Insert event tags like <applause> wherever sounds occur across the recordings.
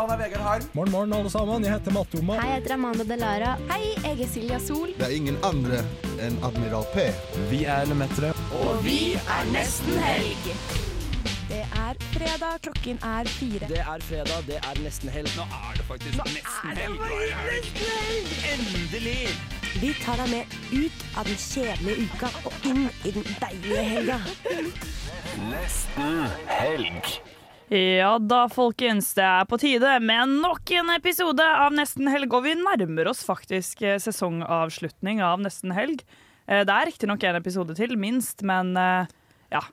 Han er Vegard Harm. Morgen, morgen, alle sammen. Jeg heter Mattoma. Hei, jeg heter Amanda Delara. Hei, jeg er Silja Sol. Det er ingen andre enn Admiral P. Vi er Lemetere. Og vi er nesten helg. Det er fredag, klokken er fire. Det er fredag, det er nesten helg. Nå er det faktisk nesten helg. Endelig! Vi tar deg med ut av den kjedelige uka og inn i den deilige helga. Nesten helg. Ja da, folkens. Det er på tide med nok en episode av Nesten helg. Og vi nærmer oss faktisk eh, sesongavslutning av Nesten helg. Eh, Det er riktignok en episode til, minst, men eh, ja.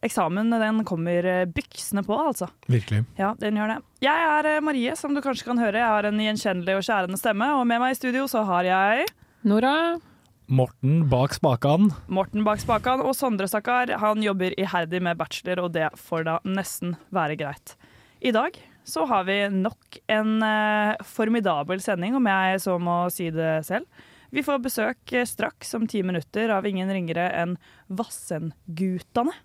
Eksamen den kommer byksende på, altså. Virkelig. Ja, den gjør det. Jeg er Marie, som du kanskje kan høre. Jeg har en gjenkjennelig og skjærende stemme, og med meg i studio så har jeg Nora. Morten bak spakene. Morten bak spakene. og Sondre, stakkar. Han jobber iherdig med bachelor, og det får da nesten være greit. I dag så har vi nok en eh, formidabel sending, om jeg så må si det selv. Vi får besøk eh, straks om ti minutter av ingen ringere enn Vassendgutane.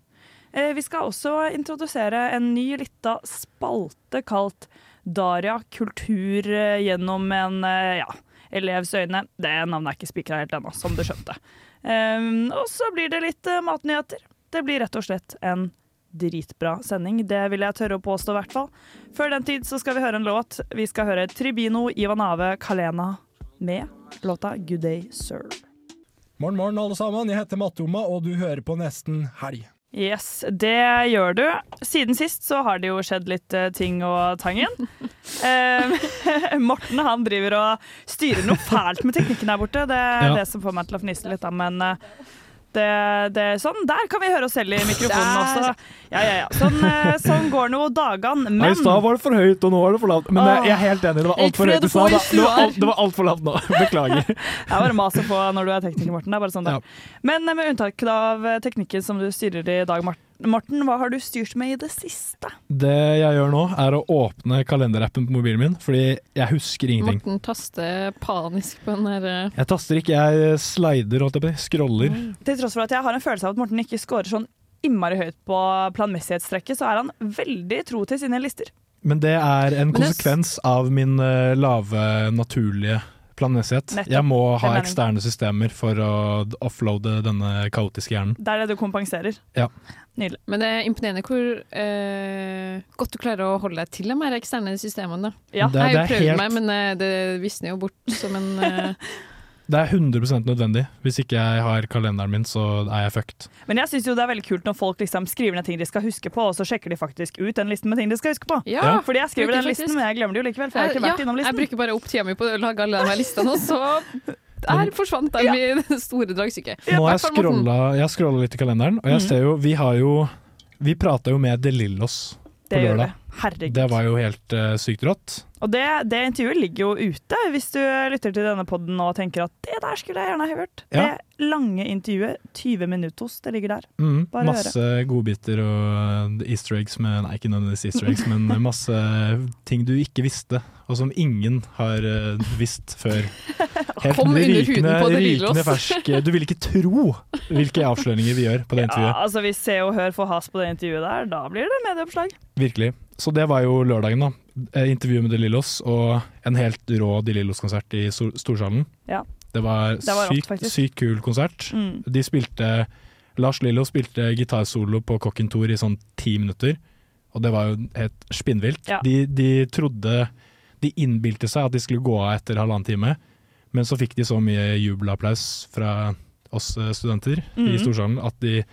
Eh, vi skal også introdusere en ny lita spalte kalt Daria kultur eh, gjennom en eh, ja, elevs øyne. Det navnet er ikke spikra helt ennå, som du skjønte. Um, og så blir det litt uh, matnyheter. Det blir rett og slett en dritbra sending. Det vil jeg tørre å påstå, i hvert fall. Før den tid så skal vi høre en låt. Vi skal høre Tribino Ivanave Kalena med låta Good Day Sir. Morgen, morgen, alle sammen. Jeg heter Mattoma, og du hører på Nesten helg. Yes, det gjør du. Siden sist så har det jo skjedd litt eh, ting og tangen. <laughs> Eh, <laughs> Morten han driver og styrer noe fælt med teknikken her borte. Det er Ja. det som får meg til å fnise litt, da. Men eh, det, det sånn. Der kan vi høre oss selv i mikrofonen også. Ja, ja, ja. Sånn, eh, sånn går nå dagene. Men I Men stad var det for høyt, og nå er det for lavt. Men jeg er helt enig, det var altfor høyt i stad. da. Det var altfor alt- lavt nå. <laughs> Beklager. <laughs> Det er bare mas å få når du er tekniker, Morten. Det er bare sånn det ja. Men eh, med unntak av eh, teknikken som du styrer i dag, Mart- Morten, hva har du styrt med i det siste? Det jeg gjør nå, er å åpne kalenderappen på mobilen min, fordi jeg husker ingenting. Morten taster panisk på den der eh, Jeg taster ikke, jeg slider, holdt jeg på å si. Scroller. Til tross for at jeg har en følelse av at Morten ikke scorer sånn innmari høyt på planmessighetstrekket, så er han veldig tro til sine lister. Men det er en konsekvens av min eh, lave, naturlige planmessighet. Jeg må ha er eksterne systemer for å offloade denne kaotiske hjernen. Det er det du kompenserer. Ja. Nydelig. Men det er imponerende hvor eh, godt du klarer å holde deg til de her eksterne systemene. Ja. Det, jeg har jo prøvd helt, meg, men eh, det visner jo bort som en eh, <laughs> det er 100 nødvendig. Hvis ikke jeg har kalenderen min, så er jeg fucked. Men jeg syns det er veldig kult når folk liksom skriver ned ting de skal huske på, og så sjekker de faktisk ut den listen med ting de skal huske på. Ja. Fordi jeg skriver den listen, men jeg glemmer det jo likevel, for jeg har ikke ja, innom listen. jeg bruker bare opp tida mi på å lage alle de listene, og så der forsvant den ja. det <laughs> store dragsyke. Nå har jeg scrolla, jeg scrolla litt i kalenderen, og jeg mm. ser jo Vi har jo Vi prata jo med De Lillos på lørdag. det. Det var jo helt uh, sykt rått. Og det, det intervjuet ligger jo ute, hvis du lytter til denne podden og tenker at det der skulle jeg gjerne ha hørt. Ja. Det lange intervjuet, 20 minutos, det ligger der. Mm, Bare masse godbiter og easter eggs med Nei, ikke nødvendigvis easter eggs, men <laughs> masse ting du ikke visste, og som ingen har eh, visst før. <laughs> Helt Kom under huden på det rykende fersk. Du vil ikke tro hvilke avsløringer vi gjør på det <laughs> Ja, intervjuet. altså Hvis Se og Hør får has på det intervjuet der, da blir det medieoppslag. Virkelig. Så det var jo lørdagen, da. Eh, Intervju med De Lillos og en helt rå De Lillos-konsert i Storsalen. Ja. Det var, Det var sykt, faktisk. sykt kul konsert. Mm. De spilte Lars Lillo spilte gitarsolo på Kokken Tour i sånn ti minutter, og det var jo helt spinnvilt. Ja. De, de trodde De innbilte seg at de skulle gå av etter halvannen time, men så fikk de så mye jubelapplaus fra oss studenter studenter i Mhm. Storsalen at de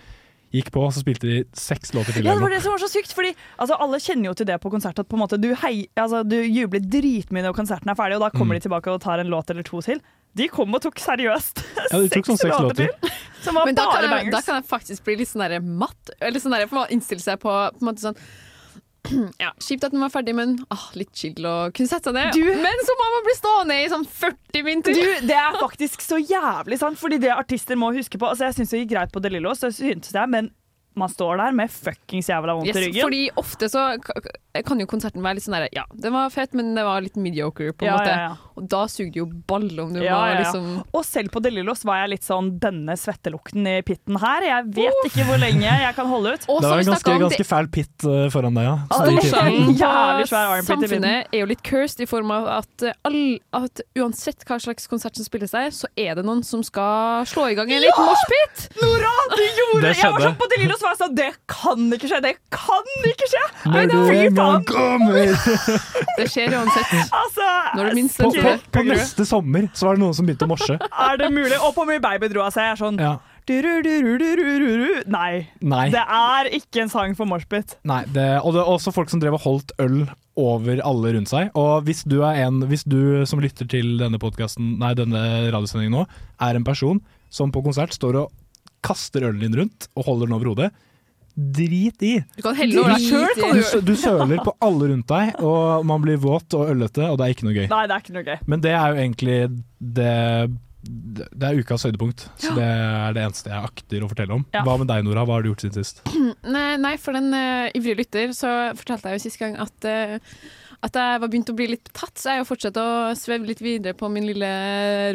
gikk på, så spilte de seks låter til. Ja, det var det som var så sykt, fordi altså, alle kjenner jo til det på konsert at på en måte, du, hei, altså, du jubler dritmye når konserten er ferdig, og da kommer Mm. de tilbake og tar en låt eller to til. De kom og tok seriøst <laughs> Ja, de tok sånn seks låter. til, som var Men da bare kan, jeg, da kan jeg faktisk bli litt sånn der matt. Eller sånn der, innstille seg på, på en måte sånn <clears throat> ja, Kjipt at den var ferdig, men ah, litt chill å kunne sette seg ned. Du- Men så må man bli stående i sånn 40 minutter! Du, det er faktisk så jævlig sant, fordi det artister må huske på Altså Jeg syns det gikk greit på De Lillos, men man står der med fuckings jævla vondt Yes, i ryggen. fordi ofte så kan jo konserten være litt sånn der Ja, den var fett, men det var litt mediocre, på en Ja, måte. ja, ja. Og da suger det jo balle om du Ja, var ja, ja. liksom Og selv på Delillos var jeg litt sånn denne svettelukten i pitten her. Jeg vet ikke hvor lenge jeg kan holde ut. Og Det var en ganske, ganske fæl pit eh, foran deg, ja. Jævlig svær armpit i samfunnet er jo litt cursed i form av at, all, at uansett hva slags konsert som spilles der, så er det noen som skal slå i gang en liten moshpit. Nora, du gjorde Det! Jeg var sånn på Delillos var jeg sånn Det kan ikke skje! Det kan ikke skje! Når du en gang kommer <laughs> Det skjer uansett. Altså, Når du minst på, på, på neste sommer så var det noen som begynte å morse. er det mulig? Og på mye Baby dro av seg. Jeg er sånn Ja. Nei. Nei. Det er ikke en sang for moshpit. Nei det, og det er også folk som drev og holdt øl over alle rundt seg. Og hvis du er en Hvis du som lytter til denne denne radiosendingen nå, er en person som på konsert står og kaster ølen din rundt og holder den over hodet, drit i! Du kan helle over deg sjøl. Du, du søler på alle rundt deg, og man blir våt og ølete, og det er ikke noe gøy. Nei, det er ikke noe gøy. Men det er jo egentlig det det er ukas høydepunkt, så det er det eneste jeg akter å fortelle om. Ja. Hva med deg, Nora? Hva har du gjort siden sist? <clears throat> Nei, nei, for den uh, ivrige lytter så fortalte jeg jo sist gang at, eh, at jeg var begynt å bli litt betatt, så jeg jo fortsatt å sveve litt videre på min lille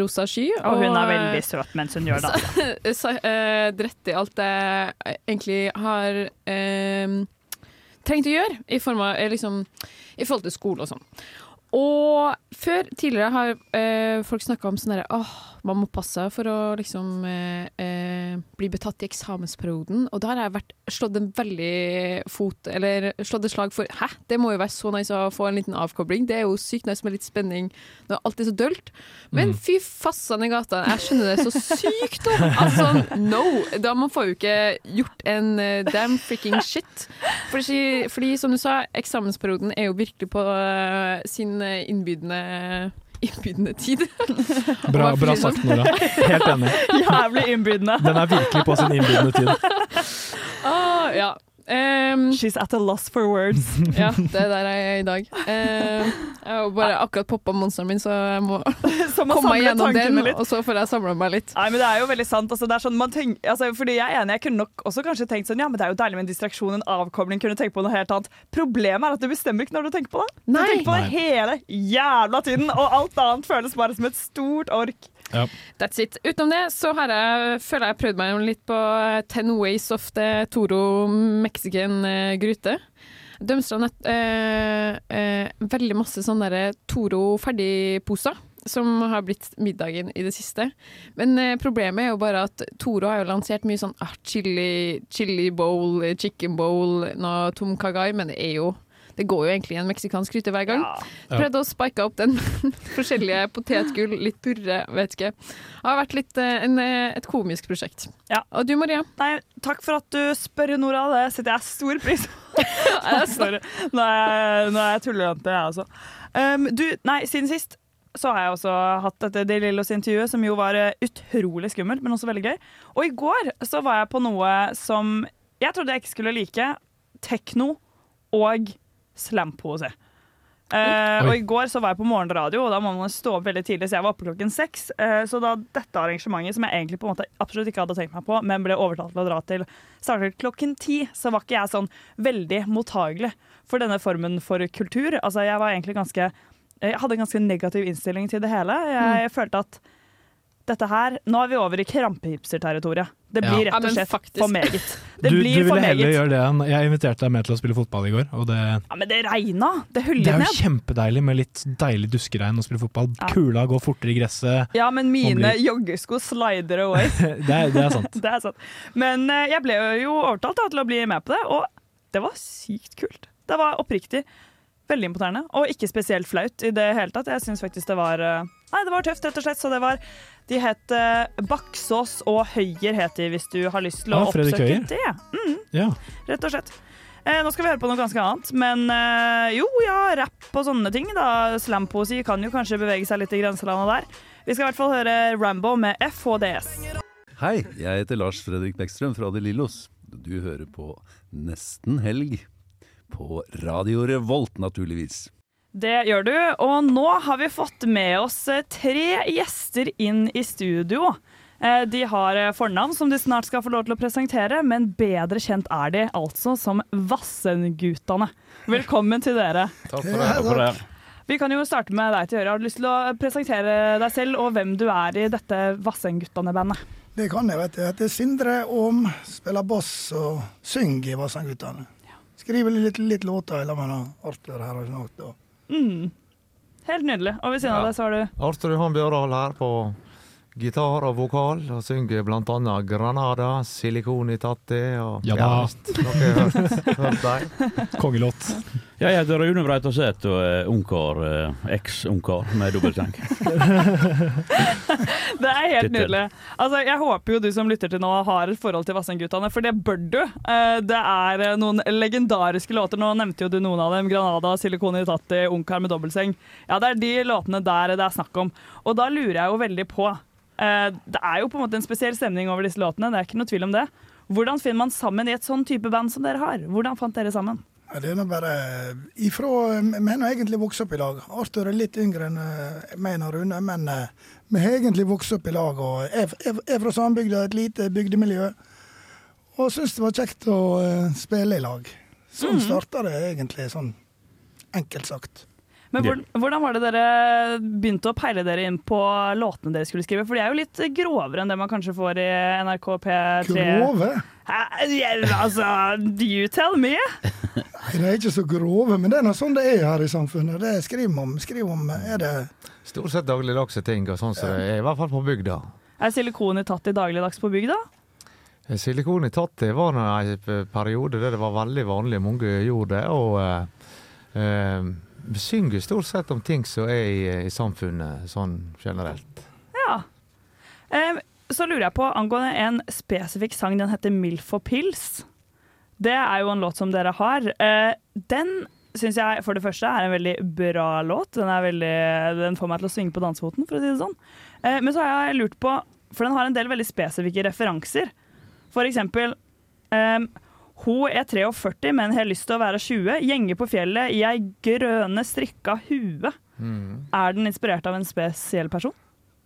rosa sky. Og hun er eh, veldig søt mens hun gjør det. <laughs> Så, så uh, dritt i alt jeg egentlig har uh, trengt å gjøre i, form av, eh, liksom, i forhold til skole og sånn. Og før, tidligere, har uh, folk snakka om sånn herre åh, man må passe seg for å liksom eh, eh, bli betatt i eksamensperioden. Og da har jeg vært slått en veldig fot Eller slått et slag for Hæ, det må jo være så nice å få en liten avkobling. Det er jo sykt nice med litt spenning når alt er så dølt. Men fy fassan i gata, jeg skjønner det så sykt nå. Altså, no! Da man får jo ikke gjort en eh, damn freaking shit. Fordi, fordi som du sa, eksamensperioden er jo virkelig på eh, sin innbydende <laughs> Innbydende tid. <laughs> Bra, bra sagt, Nora. Helt enig. <laughs> Jævlig innbydende. Den er virkelig på sin innbydende tid. Ah, ja. Ehm, She's at a loss for words. <laughs> ja, det er der jeg er i dag. <laughs> Ehm, jeg har bare akkurat poppa monsteren min, så jeg må <laughs> komme meg gjennom den, litt. og så får jeg samla meg litt. Nei, men det er jo veldig sant. Altså, det er sånn man tenk, altså, fordi jeg er enig, jeg kunne nok også kanskje tenkt sånn Ja, men det er jo deilig med en distraksjon, en avkobling, kunne tenke på noe helt annet. Problemet er at du bestemmer ikke når du tenker på det. Du Nei. tenker på det Nei. hele jævla tiden, og alt annet føles bare som et stort ork. That's it. Utenom det så har jeg, føler jeg prøvd meg litt på Ten Ways of the Toro Mexican grute gryte. Dømstra nett eh, eh, veldig masse sånne der Toro ferdigposer. Som har blitt middagen i det siste. Men eh, problemet er jo bare at Toro har jo lansert mye sånn ah, chili, chili bowl, eh, chicken bowl, noe tom kagai, men det er jo det går jo egentlig i en meksikansk gryte hver gang. Ja. Prøvde å spike opp den <laughs> forskjellige potetgull, litt purre, vet ikke. Det har vært litt eh, en, eh, et komisk prosjekt. Ja. Og du Maria? Nei, takk for at du spør, Nora. Det setter jeg stor pris på. <laughs> <laughs> Sorry. Nå er jeg, tullejente, jeg også. Um, du, nei, siden sist så har jeg også hatt dette De Lillos-intervjuet, som jo var eh, utrolig skummelt, men også veldig gøy. Og i går så var jeg på noe som jeg trodde jeg ikke skulle like. Tekno og slampoesi. Uh, og I går så var jeg på morgenradio, og da må man stå opp veldig tidlig, så jeg var oppe klokken seks. Uh, så da dette arrangementet, som jeg egentlig på en måte absolutt ikke hadde tenkt meg på, men ble overtalt til å dra til, startet klokken ti, så var ikke jeg sånn veldig mottagelig for denne formen for kultur. Altså, jeg var egentlig ganske Jeg hadde en ganske negativ innstilling til det hele. Jeg følte at dette her Nå er vi over i krampehipster-territoriet. Det blir Ja, rett og slett faktisk. for meget. <laughs> Det Du, du blir for ville heller gjøre det enn Jeg inviterte deg med til å spille fotball i går, og det, Ja, men det regna! Det det er jo ned. kjempedeilig med litt deilig duskeregn å spille fotball. Ja. Kula går fortere i gresset. Ja, men mine blir- joggesko slider away. <laughs> Det er, det er sant. <laughs> det er sant. Men eh, jeg ble jo overtalt da, til å bli med på det, og det var sykt kult. Det var oppriktig veldig imponerende, og ikke spesielt flaut i det hele tatt. Jeg syns faktisk det var eh, Nei, det var tøft, rett og slett. Så det var De het Baksås og Høyer, het de, hvis du har lyst til å Ah, oppsøke Høyer. det. Ja. Rett og slett. Eh, nå skal vi høre på noe ganske annet, men eh, jo ja, rapp og sånne ting. da Slampoesi kan jo kanskje bevege seg litt i grenselandet der. Vi skal i hvert fall høre Rambo med FHDS. Hei, jeg heter Lars Fredrik Bekkstrøm fra De Lillos. Du hører på Nesten helg. På Radio Revolt, naturligvis. Det gjør du, og nå har vi fått med oss eh, tre gjester inn i studio. Eh, De har eh, fornavn som de snart skal få lov til å presentere, men bedre kjent er de altså som Vassendgutane. Velkommen til dere. Takk for det. Vi kan jo starte med deg til å gjøre. Har du lyst til å presentere deg selv og hvem du er i dette Vassendgutane-bandet? Det kan jeg, vet du. Jeg heter Sindre Aam, spiller bass og synger i Vassendgutane. Skriver litt, litt låter sammen med Arthur her og sånt. Mm. Helt nydelig. Og ved siden av deg så har du Arthur Johan Bjørdal her på gitar og vokal, og synger blant annet 'Granada', 'Silikon i Tatti' og Ja da. hørt, hørt deg? Kongelåt. Jeg heter Rune Breitaset og er ungkar, eh, eks-ungkar med dobbeltseng. <laughs> Det er helt nydelig. Altså, jeg håper jo du som lytter til nå har et forhold til Vassendgutane, for det bør du. Eh, Det er eh, noen legendariske låter. Nå nevnte jo du noen av dem. 'Granada', 'Silikon i Tatti', 'Ungkar med dobbeltseng'. Ja, det er de låtene der det er snakk om. Og da lurer jeg jo veldig på eh, Det er jo på en måte en spesiell stemning over disse låtene, det er ikke noe tvil om det. Hvordan finner man sammen i et sånn type band som dere har? Hvordan fant dere sammen? Ja, Det er nå bare ifra Vi har egentlig vokst opp i lag. Arthur er litt yngre enn eh, meg og Rune, men eh, vi har egentlig vokst opp i lag. og Jeg jeg- jeg er fra Sandbygda, et lite bygdemiljø, og syns det var kjekt å eh, spille i lag. Sånn starta det egentlig, sånn enkelt sagt. Men hvor, hvordan, var det dere begynte å peile dere inn på låtene dere skulle skrive? For de er jo litt grovere enn det man kanskje får i NRK P3. Grove? Hæ? Ja, altså, you tell me! Nei, de er ikke så grove, men det er nå sånn det er her i samfunnet. Det skriver man om. Skriver om er det Stort sett dagligdagse ting, og sånn som det er, i hvert fall på bygda. Er silikon i tatt i dagligdags på bygda? Silikon i det var en periode der det var veldig vanlig, mange gjorde det. Og eh, eh, synger stort sett om ting som er i, i samfunnet, sånn generelt. Ja. Eh, så lurer jeg på angående en spesifikk sang, den heter 'Milf og pils'. Det er jo en låt som dere har. Eh, den syns jeg for det første er en veldig bra låt. Den, veldig, den får meg til å svinge på dansefoten, for å si det sånn. Eh, men så har jeg lurt på, for den har en del veldig spesifikke referanser. For eksempel eh, Hun er 43, men har lyst til å være 20. Gjenger på fjellet i ei grønne strikka hue. Er den inspirert av en spesiell person?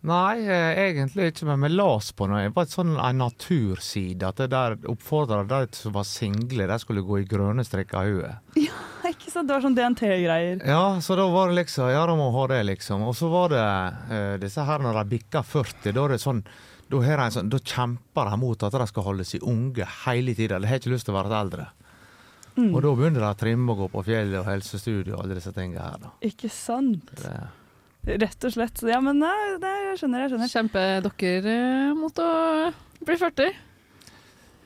Nei, eh, egentlig ikke, men vi las på noe. Det var et sånn en naturside. At det der oppfordra de som var single, de skulle gå i grønne strikker hue. <laughs> Ikke sant? Det var sånn DNT-greier. Ja, så da var det liksom Ja, da må ha det, liksom. Og så var det uh, disse her når de bikka 40, da er det sånn da, har de en sånn, da kjemper de mot at de skal holde seg unge hele tida. De har ikke lyst til å være eldre. Og da begynner de å trimme og gå på fjellet og helsestudio og alle disse tingene her. da. Ikke sant? Det, Rett og slett. Ja, men nei, nei, jeg skjønner, jeg skjønner. Kjemper dere eh, mot å bli 40?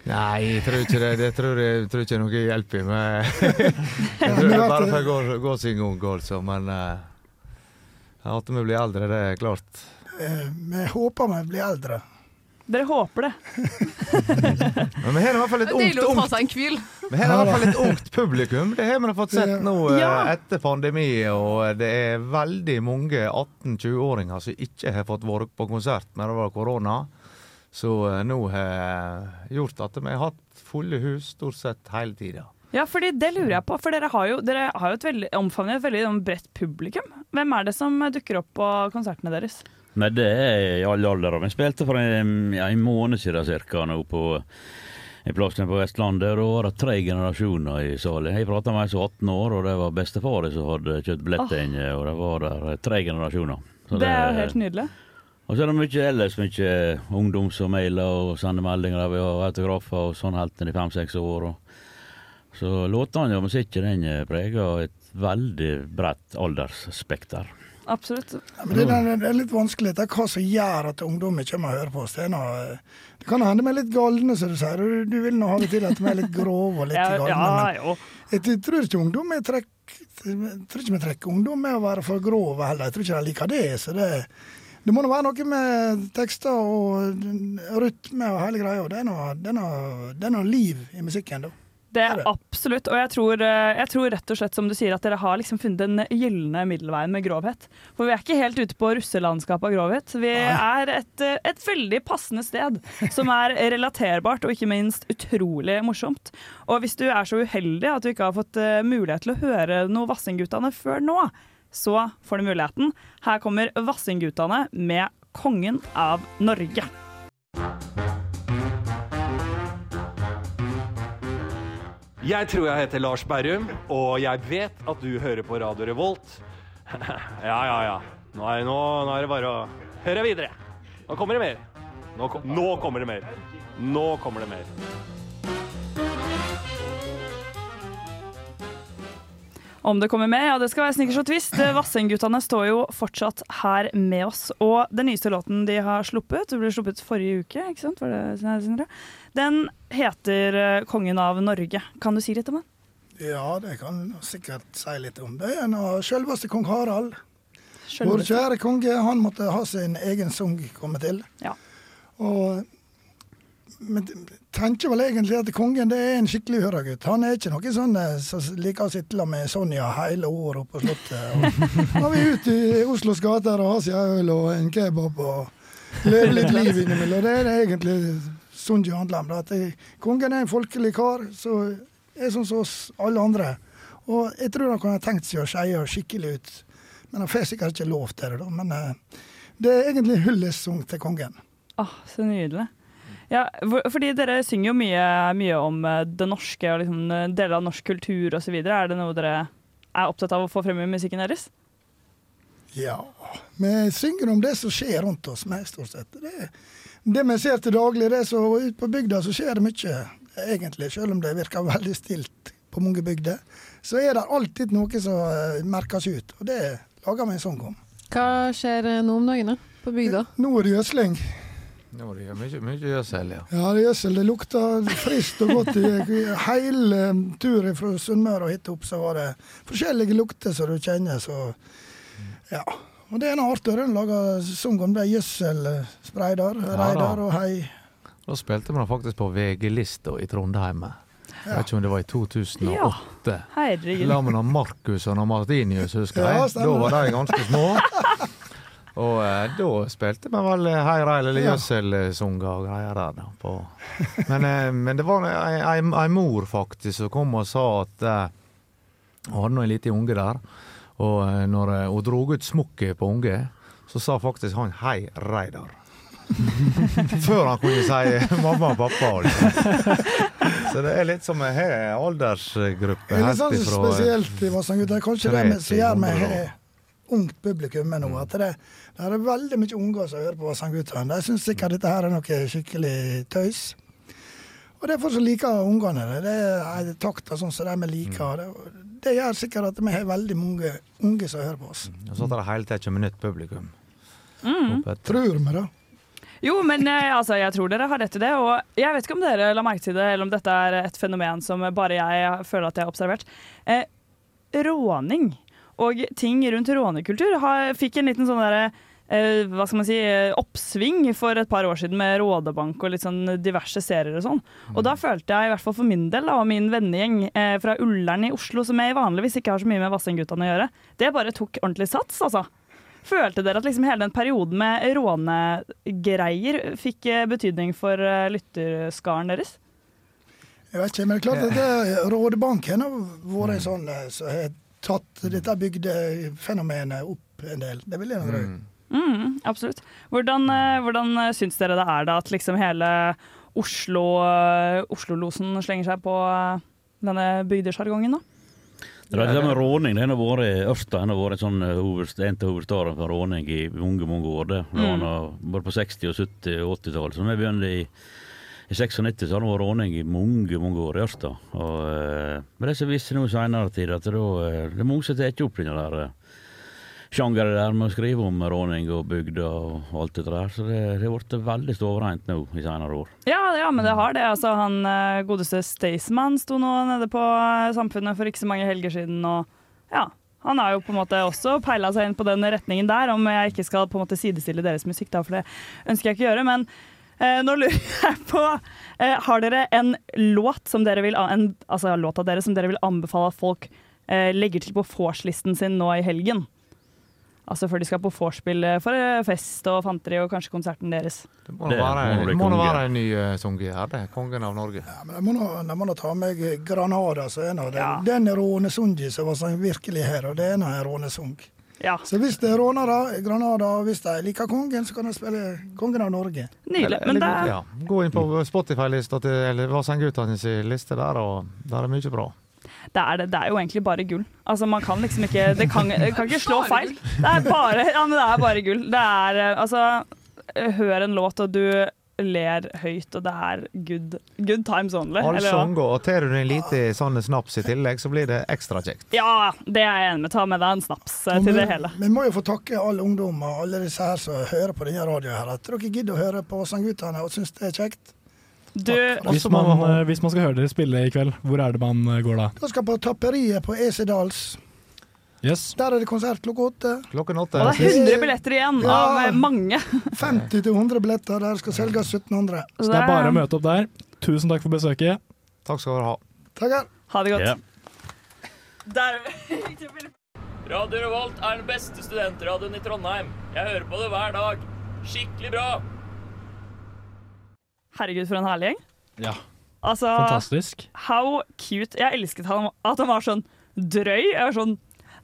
nei, jeg tror ikke det. Det tror jeg, tror ikke noe hjelp i. Men <laughs> jeg tror det bare får gå, gå sin gang, altså. Men uh, at vi blir eldre, det er klart. eh, Vi håper vi blir eldre. Dere håper det. <laughs> Men vi har i hvert fall et ungt, ungt. Vi har i hvert fall et ungt publikum. Det har vi fått sett nå eh, Ja. etter pandemi. Og det er veldig mange 18-20-åringer som ikke har fått vært på konsert når det var korona. Så eh, nå har gjort at vi har hatt fulle hus stort sett hele tida. Ja, fordi det lurer jeg på, for dere har jo, dere har jo et veldig, omfavnet et veldig sånn bredt publikum. Hvem er det som dukker opp på konsertene deres? Nei, det er i alle aldre. Vi spilte for en, ja, en måned siden cirka nå på en plass på Vestlandet. Da var det tre generasjoner i salen. Jeg prata med ei som var 18 år, og det var bestefar som hadde kjøpt billett inn. Og det var der tre generasjoner. Så Det er jo helt nydelig. Og så er det mye ellers, mye ungdom som mailer og sender meldinger. der Vi har autografer og sånn helt til i fem-seks år. Og så låtene og musikken den er preget av et veldig bredt aldersspekter. Absolutt. Ja, men det, er, det er litt vanskelig. Det er hva som gjør at ungdommen kommer og hører på oss. Det, er noe, det kan hende vi er litt galne, som du sier. Du, du vil nå ha det til at vi er litt grove og litt <laughs> Ja, galne. ja, men jeg tror ikke ungdom er trekk jeg tror ikke vi trekker ungdom med å være for grove heller. Jeg tror ikke de liker det. så det det må nå være noe med tekster og rytme og hele greia. Det er noe, det er noe, det er noe liv i musikken, da. Det er absolutt. Og jeg tror, eh, jeg tror rett og slett som du sier at dere har liksom funnet den gylne middelveien med grovhet. For vi er ikke helt ute på russelandskapet av grovhet. Vi er et, eh, et veldig passende sted som er <laughs> relaterbart og ikke minst utrolig morsomt. Og hvis du er så uheldig at du ikke har fått eh, mulighet til å høre noe Vassingguttene før nå, så får du muligheten. Her kommer Vassingguttene med 'Kongen av Norge'. Jeg tror jeg heter Lars Berrum, og jeg vet at du hører på Radio Revolt. <laughs> ja, ja, ja. Nå er, nå, nå er det bare å høre videre. Nå kommer det mer. Nå, nå kommer det mer. Nå kommer det mer. Om det kommer med, ja det skal være snickers og twist. Vassendguttene står jo fortsatt her med oss. Og den nyeste låten de har sluppet, det ble sluppet forrige uke, ikke sant? Var det, Sindre? Den heter eh, 'Kongen av Norge'. Kan du si litt om den? Ja, det kan jeg sikkert si litt om. Det er av selveste kong Harald. Vår kjære konge, han måtte ha sin egen sang komme til. Ja. Og men tenker vel egentlig at kongen det er en skikkelig høragutt. Han er ikke noen sånn som som liker å sitte med Sonja hele året på Slottet. Nå er vi ute i Oslos gater og har seg øl og en kebab og lever litt liv innimellom. Det er det egentlig handler om. At kongen er en folkelig kar som er sånn som oss alle andre. Og jeg tror han kunne tenkt seg å skeie skikkelig ut. Men han får sikkert ikke lov til det, da. Men eh, det er egentlig en hyllestsang til kongen. Ah, så nydelig. Ja, for, fordi dere synger jo mye, mye om eh, det norske og liksom, eh, deler av norsk kultur osv. Er det noe dere er opptatt av å få frem i musikken deres? Ja, vi synger om det som skjer rundt oss, med, stort sett. Det, det vi ser til daglig, det er så ute på bygda så skjer det mye, egentlig. Selv om det virker <laughs> veldig stilt på mange bygder, så er det alltid noe som eh, merkes ut. Og det lager vi en sang om. Hva skjer eh, nå om dagene på bygda? Nå er det gjødsling. Nå er det mye, mye gjødsel, ja. Ja, det gjødsel. Det lukter friskt og godt. <laughs> Hele turen fra Sunnmøre og hit opp så var det forskjellige lukter som du kjenner. Så ja. Og det er en Arthur han lager sang om det. gjødselspreider, da. reidar og hei. Da spilte man faktisk på VG-lista i Trondheim. Jeg vet ikke om det var i 2008. Herregud. Sammen med Markus og Martinius, husker jeg. Ja, da var de ganske små. Og eh, da spilte vi vel eh, Hei Reil eller Ja. Gjødselsanger og greier der. Da, på. Men, eh, men det var ei, mor faktisk som kom og sa at eh, hun hadde nå en liten unge der. Og eh, når eh, hun dro ut smokket på unge, så sa faktisk han 'Hei, Reidar'. <laughs> Før han kunne si mamma og pappa. Liksom. <laughs> Så det er litt som en aldersgruppe Det er litt sånn eh, spesielt i Vassendgutta. Kanskje det med- som gjør år. ungt publikum nå. At det, det er veldig mye unger som hører på Vassendgutta. De syns sikkert dette her er noe skikkelig tøys. Og det er folk så liker ungene det. Det er takta sånn som de liker. Det, det gjør sikkert at vi har veldig mange unge som hører på oss. Og så at det hele tida kommer nytt publikum. Mm. Tror vi, da. Jo, men eh, altså, jeg tror dere har rett i det. Og jeg vet ikke om dere la merke til det, eller om dette er et fenomen som bare jeg føler at jeg har observert. Eh, råning og ting rundt rånekultur har, fikk en liten sånn derre hva skal man si, eh, oppsving for et par år siden med Rådebank og litt sånn diverse serier og sånn. Og da følte jeg, i hvert fall for min del da, og min vennegjeng eh, fra Ullern i Oslo, som jeg vanligvis ikke har så mye med Vassendguttene å gjøre, det bare tok ordentlig sats, altså. Følte dere at liksom hele den perioden med rånegreier fikk eh, betydning for eh, lytterskaren deres? Jeg vet ikke, men det er klart at det, Rådebanken har vært en sånn som som har tatt dette bygdefenomenet opp en del. Det vil jeg tro. Mm, absolutt. Hvordan, eh, hvordan eh, syns dere det er da at liksom hele Oslo-losen Oslo-losen slenger seg på eh, denne bygdesjargongen, da? Det er det med råning. Det har vært Ørsta har vært sånn eh, hovedst, en av hovedstadene for råning i mange mange år. Det var Mm. både på 60-, og 70- og 80-tallet. Så da vi begynte i, i 96, så har det vært råning i mange mange år i Ørsta. Og, eh, men det som viser nå i senere tid, at det, eh, det er mange som tar opp den der sjangeren der med å skrive om råning og bygd og alt det der. Så det har blitt veldig stålreint nå i senere år. Ja, ja, men det har det. Altså, han eh, godeste Staysman sto nå nede på eh, Samfunnet for ikke så mange helger siden, og ja. Han har jo på en måte også peila seg inn på den retningen der, om jeg ikke skal på en måte sidestille deres musikk, da, for det ønsker jeg ikke å gjøre. Men eh, nå lurer <laughs> jeg på eh, Har dere en låt som dere vil en, Altså låta dere som dere vil anbefale at folk eh, legger til på vorslisten sin nå i helgen? Altså før de skal på vorspiel eh, for eh, fest og fanteri og kanskje konserten deres. Det må nå være, en ny sanger her, det. Kongen av Norge. Ja, men jeg må nå ta med Granada, så er av dem. Ja. Den rånesungi som var sånn virkelig her, og det er nå en rånesung. Ja. Så hvis det er rånere, Granada, og hvis de liker kongen, så kan de spille kongen av Norge. Nydelig. Men det ja. Gå inn på Spotify-lista til eller Vassendguttene sin liste der, og der er mye bra. Det er, det, det er jo egentlig bare gull. Altså, man kan liksom ikke Det kan, <laughs> det kan ikke slå feil. Det er bare, ja, men det er bare gull. Det er eh, altså Hør en låt, og du ler høyt, og det er good, good times only. All Allsang, og tar du en liten sånn snaps i tillegg, så blir det ekstra kjekt. ja, det er jeg enig med. Ta med deg en snaps eh, Og til vi, det hele. vi må jo få takke alle ungdom og alle disse her som hører på denne radioen her, at dere gidder å høre på Sangguttene og syns det er kjekt. Du, Hvis man, eh, hvis man skal høre dere spille i kveld, hvor er det man eh, går da? Da skal på Tapperiet på Esedals. Yes. Der er det konsert klokka åtte. Klokken og det er 100 billetter igjen Ja. av eh, mange. <laughs> 50-100 billetter. Der skal selges 1700. Så det er bare å møte opp der. Tusen takk for besøket. Takk skal dere ha. Takker. Ha det godt. Yeah. Der. <laughs> Radio Revolt er den beste studentradioen i Trondheim. Jeg hører på det hver dag. Skikkelig bra. Herregud, for en herlig gjeng. Ja. Altså, Fantastisk. How cute. Jeg elsket han, at han var sånn drøy. Jeg var sånn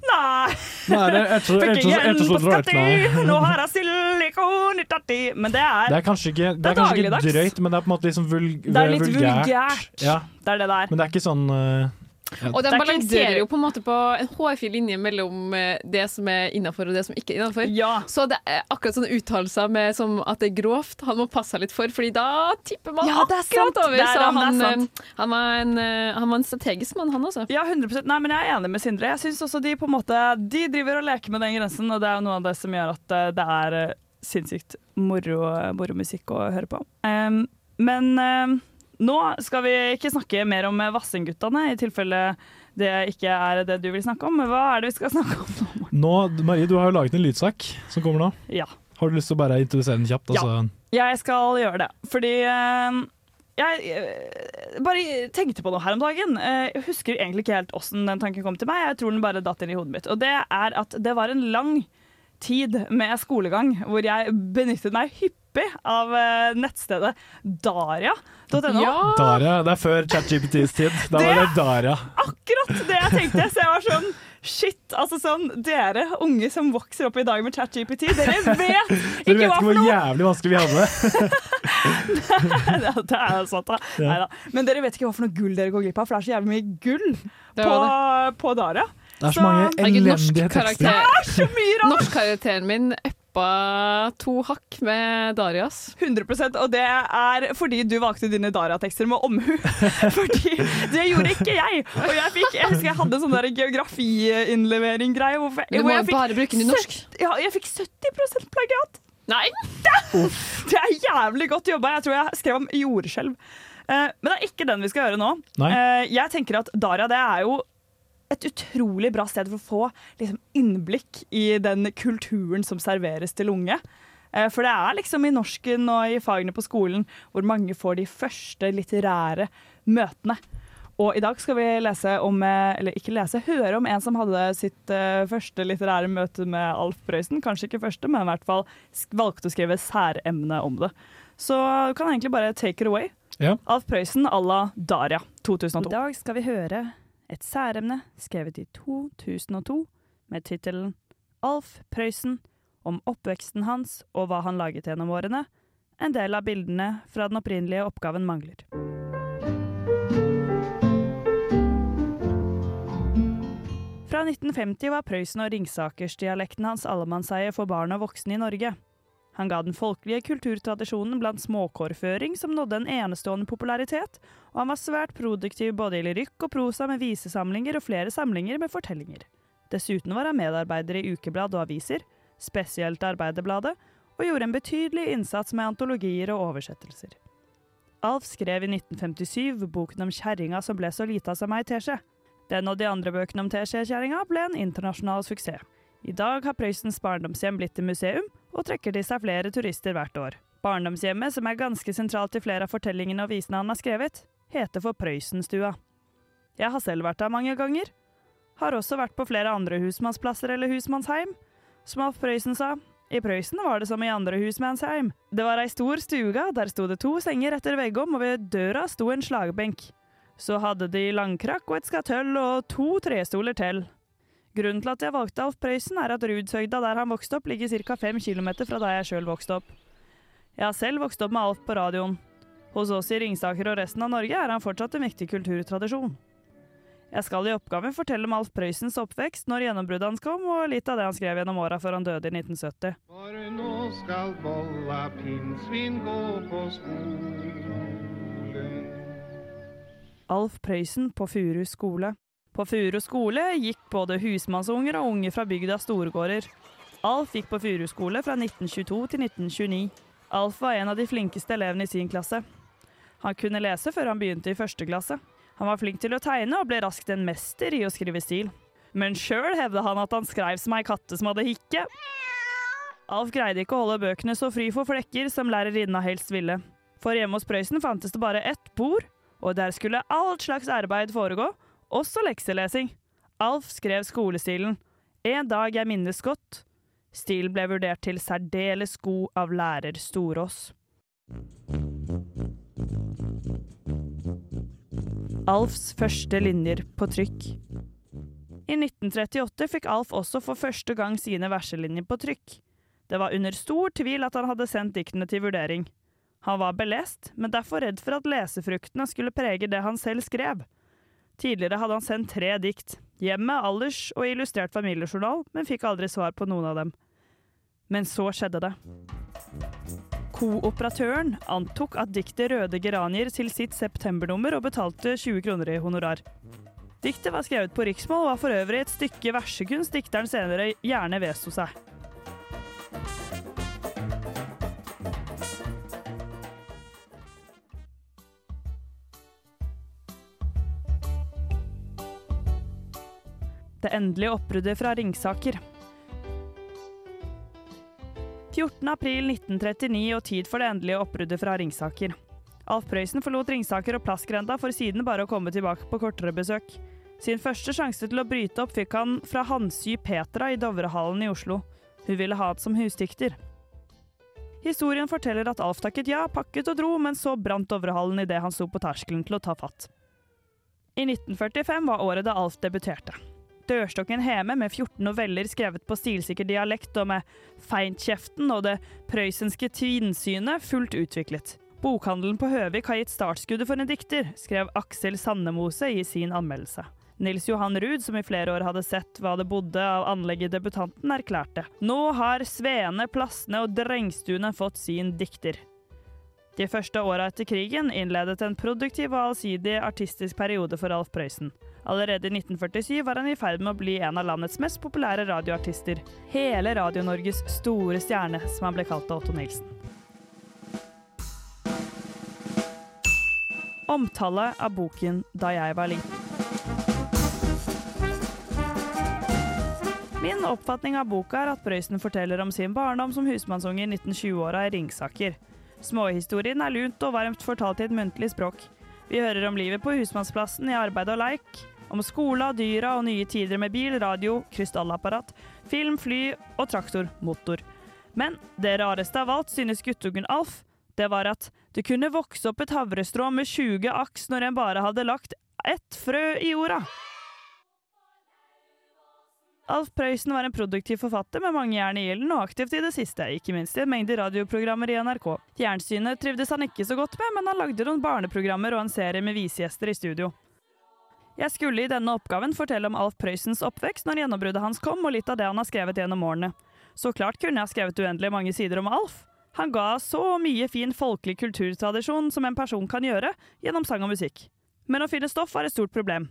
Nei! Nei, det er så- Fikk igjen på drøyt, skatti. Nå har jeg silikon i tatti. Men det er, Det er kanskje ikke, det Det er kanskje ikke drøyt, men det er på en måte liksom vulg, det er litt vulgært. vulgært. Ja, Det er det det er. men det er ikke sånn ja. Og de Det ikke balanserer jo på en måte på en hårfin linje mellom eh, det som er innafor og det som ikke er innafor. Så det er akkurat sånne uttalelser med som at det er grovt, han må passe seg litt for, Fordi da tipper man Ja, akkurat over. Er Så han, eh, han, var en, eh, han var en strategisk mann, han også. Ja, 100% Nei, men Jeg er enig med Sindre. Jeg synes også De på en måte De driver og leker med den grensen, og det er jo noe av det som gjør at det er sinnssykt moro, moro musikk å høre på. Um, men em, nå skal vi ikke snakke mer om Vassendguttene, i tilfelle det ikke er det du vil snakke om. Hva er det vi skal <laughs> snakke om? Nå, Marie, du har jo laget en lydsak som kommer nå. Ja. Har du lyst til å bare introdusere den kjapt? Altså? Jeg skal gjøre det, fordi eh, jeg eh, bare tenkte på noe her om dagen. Eh, jeg husker egentlig ikke helt åssen den tanken kom til meg. Jeg tror den bare datt inn i hodet mitt. Og det er at det var en lang tid med skolegang hvor jeg benyttet meg hyppig av eh, nettstedet daria.no. Daria, det er før ChatGPTs tid. Da Det- var det Daria. Akkurat det jeg tenkte. Så jeg var sånn Shit, altså sånn Dere unge som vokser opp i dag med ChatGPT, dere vet ikke <laughs> Dere ikke vet hva ikke hvor jævlig vanskelig vi hadde <laughs> det. Det er jo sant, da. Ja. Neida. Men dere vet ikke hva for noe gull dere går glipp av, for det er så jævlig mye gull på, på Daria. Det er så mange Herregud, elendige tekster. er så! Norskkarakteren min uppa to hakk med Darias. 100% Og det er fordi du valgte dine Daria-tekster med omhu. <laughs> Fordi det gjorde ikke jeg. Og jeg fikk, jeg husker jeg hadde en sånn geografiinnlevering-greie. Du hvor må jeg bare bruke nynorsk. søtt- Ja, jeg fikk 70% plagiat. Nei! Det er jævlig godt jobba. Jeg tror jeg skrev om jordskjelv. Eh, men det er ikke den vi skal gjøre nå. Nei. Eh, jeg tenker at Daria det er jo et utrolig bra sted for å få liksom, innblikk i den kulturen som serveres til unge. Eh, For det er liksom i norsken og i fagene på skolen hvor mange får de første litterære møtene. Og i dag skal vi lese om, eh, eller ikke lese, høre om en som hadde sitt eh, første litterære møte med Alf Prøysen. Kanskje ikke første, men i hvert fall valgte å skrive særemne om det. Så du kan egentlig bare take it away. Ja. Alf Prøysen à la Daria 2002. I dag skal vi høre et særemne skrevet i 2002 med tittelen Alf Prøysen om oppveksten hans og hva han laget gjennom årene. En del av bildene fra den opprinnelige oppgaven mangler. Fra 1950 var Prøysen og Ringsakersdialekten hans allemannseie for barn og voksne i Norge. Han ga den folkelige kulturtradisjonen blant småkårføring som nådde en enestående popularitet, og han var svært produktiv både i lyrikk og prosa med visesamlinger og flere samlinger med fortellinger. Dessuten var han medarbeider i ukeblad og aviser, spesielt Arbeiderbladet, og gjorde en betydelig innsats med antologier og oversettelser. Alf skrev i 1957 boken om kjerringa som ble så lita som ei teskje. Den og de andre bøkene om teskjekjerringa ble en internasjonal suksess. I dag har Prøysens barndomshjem blitt til museum, og trekker til seg flere turister hvert år. Barndomshjemmet, som er ganske sentralt i flere av fortellingene og visene han har skrevet, heter for Prøysenstua. Jeg har selv vært der mange ganger. Har også vært på flere andre husmannsplasser eller husmannsheim. Som Alf Prøysen sa, i Prøysen var det som i andre husmannsheim. Det var ei stor stuga, der sto det to senger etter veggom, og ved døra sto en slagbenk. Så hadde de langkrakk og et skatøll og to trestoler til. Grunnen til at jeg valgte Alf Prøysen, er at Rudshøgda der han vokste opp, ligger ca. 5 km fra der jeg sjøl vokste opp. Jeg har selv vokst opp med Alf på radioen. Hos oss i Ringsaker og resten av Norge er han fortsatt en viktig kulturtradisjon. Jeg skal i oppgaven fortelle om Alf Prøysens oppvekst, når gjennombruddet hans kom, og litt av det han skrev gjennom åra før han døde i 1970. For nå skal bolla pinnsvin gå på skolen. Alf Prøysen på Furu skole. På Furu skole gikk både husmannsunger og unge fra bygda storgårder. Alf gikk på Furu skole fra 1922 til 1929. Alf var en av de flinkeste elevene i sin klasse. Han kunne lese før han begynte i første klasse. Han var flink til å tegne og ble raskt en mester i å skrive stil. Men sjøl hevda han at han skrev som ei katte som hadde hikke. Alf greide ikke å holde bøkene så fri for flekker som lærerinna helst ville. For hjemme hos Prøysen fantes det bare ett bord, og der skulle alt slags arbeid foregå, også lekselesing. Alf skrev skolestilen En dag jeg minnes godt. Stil ble vurdert til særdeles god av lærer Storås. Alfs første linjer på trykk. I 1938 fikk Alf også for første gang sine verselinjer på trykk. Det var under stor tvil at han hadde sendt diktene til vurdering. Han var belest, men derfor redd for at lesefruktene skulle prege det han selv skrev. Tidligere hadde han sendt tre dikt, hjemme, alders og illustrert familiejournal, men fikk aldri svar på noen av dem. Men så skjedde det. Kooperatøren antok at diktet Røde geranier til sitt septembernummer og betalte 20 kroner i honorar. Diktet var skrevet på riksmål og var for øvrig et stykke versekunst dikteren senere gjerne vedsto seg. Det endelige oppbruddet fra Ringsaker. 14. april 1939 og tid for det endelige oppbruddet fra Ringsaker. Alf Prøysen forlot Ringsaker og Plassgrenda for siden bare å komme tilbake på kortere besøk. Sin første sjanse til å bryte opp fikk han fra Hansy Petra i Dovrehallen i Oslo. Hun ville ha det som husdikter. Historien forteller at Alf takket ja, pakket og dro, men så brant Dovrehallen idet han sto på terskelen til å ta fatt. I 1945 var året da Alf debuterte. Dørstokken Heme med 14 noveller skrevet på stilsikker dialekt og med feintkjeften og det prøysenske tvinnsynet fullt utviklet. Bokhandelen på Høvik har gitt startskuddet for en dikter, skrev Aksel Sandemose i sin anmeldelse. Nils Johan Ruud, som i flere år hadde sett hva det bodde av anlegget debutanten, erklærte Nå har Svene, Plassene og Drengstuene fått sin dikter. De første åra etter krigen innledet en produktiv og allsidig artistisk periode for Alf Prøysen. Allerede i 1947 var han i ferd med å bli en av landets mest populære radioartister. Hele Radio-Norges store stjerne, som han ble kalt av Otto Nilsen. Omtale av boken Da jeg var liten. Min oppfatning av boka er at Prøysen forteller om sin barndom som husmannsunge i 1920-åra i Ringsaker. Småhistorien er lunt og varmt fortalt i et muntlig språk. Vi hører om livet på husmannsplassen i arbeid og leik, om skola, dyra og nye tider med bil, radio, krystallapparat, film, fly og traktor, motor. Men det rareste av alt, synes guttungen Alf, det var at det kunne vokse opp et havrestrå med 20 aks når en bare hadde lagt ett frø i jorda. Alf Prøysen var en produktiv forfatter med mange jern i ilden, og aktivt i det siste, ikke minst i en mengde radioprogrammer i NRK. Fjernsynet trivdes han ikke så godt med, men han lagde noen barneprogrammer og en serie med visegjester i studio. Jeg skulle i denne oppgaven fortelle om Alf Prøysens oppvekst når gjennombruddet hans kom, og litt av det han har skrevet gjennom årene. Så klart kunne jeg skrevet uendelig mange sider om Alf. Han ga så mye fin folkelig kulturtradisjon som en person kan gjøre, gjennom sang og musikk. Men å finne stoff var et stort problem.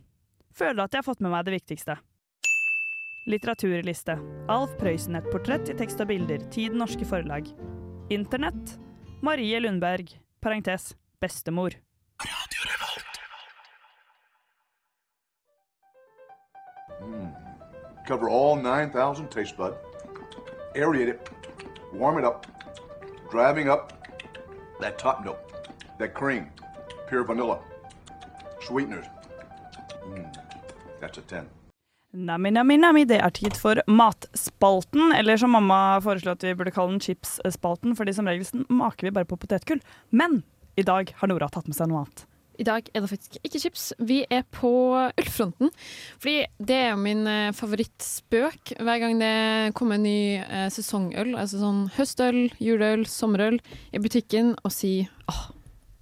Føler at jeg har fått med meg det viktigste. Litteraturliste. Alf Prøysen, et portrett i tekst og bilder. Tiden Norske Forlag. Internett. Marie Lundberg. Parentes. Bestemor. Cover all 9,000 taste bud. Aerate it. Warm it up. Driving up that top note. That cream. Pure vanilla. Sweeteners. Mm, that's a 10. Nami, nami, nami, det er tid for matspalten, eller som mamma foreslo at vi burde kalle den chipsspalten, fordi som regel maker vi bare på potetgull. Men i dag har Nora tatt med seg noe annet. I dag er det faktisk ikke chips. Vi er på ølfronten. Fordi det er jo min eh, favorittspøk hver gang det kommer en ny eh, sesongøl. Altså sånn høstøl, juleøl, sommerøl i butikken, og si åh,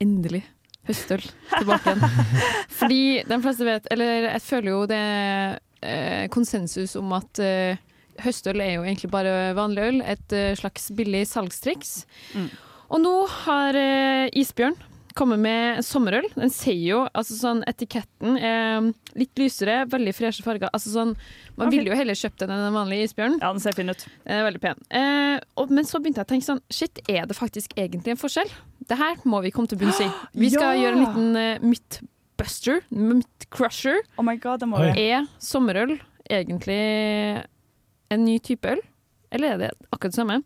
endelig. Høstøl tilbake igjen. <laughs> Fordi de fleste vet, eller jeg føler jo det eh, konsensus om at eh, høstøl er jo egentlig bare vanlig øl. Et eh, slags billig salgstriks. Og nå har eh, Isbjørn kommet med sommerøl. Den sier jo altså sånn Etiketten er litt lysere, veldig freshe farger. Altså sånn, man ville jo heller kjøpt den enn en vanlig isbjørn. Ja, den ser fin ut. Er veldig pen. Eh, og, men så begynte jeg å tenke sånn Shit, er det faktisk egentlig en forskjell? Det her må vi komme til bunns i. Vi skal Ja! gjøre en liten uh, mythbuster. Crusher, Oh my god, det må vi. Er sommerøl egentlig en ny type øl? Eller er det akkurat det samme?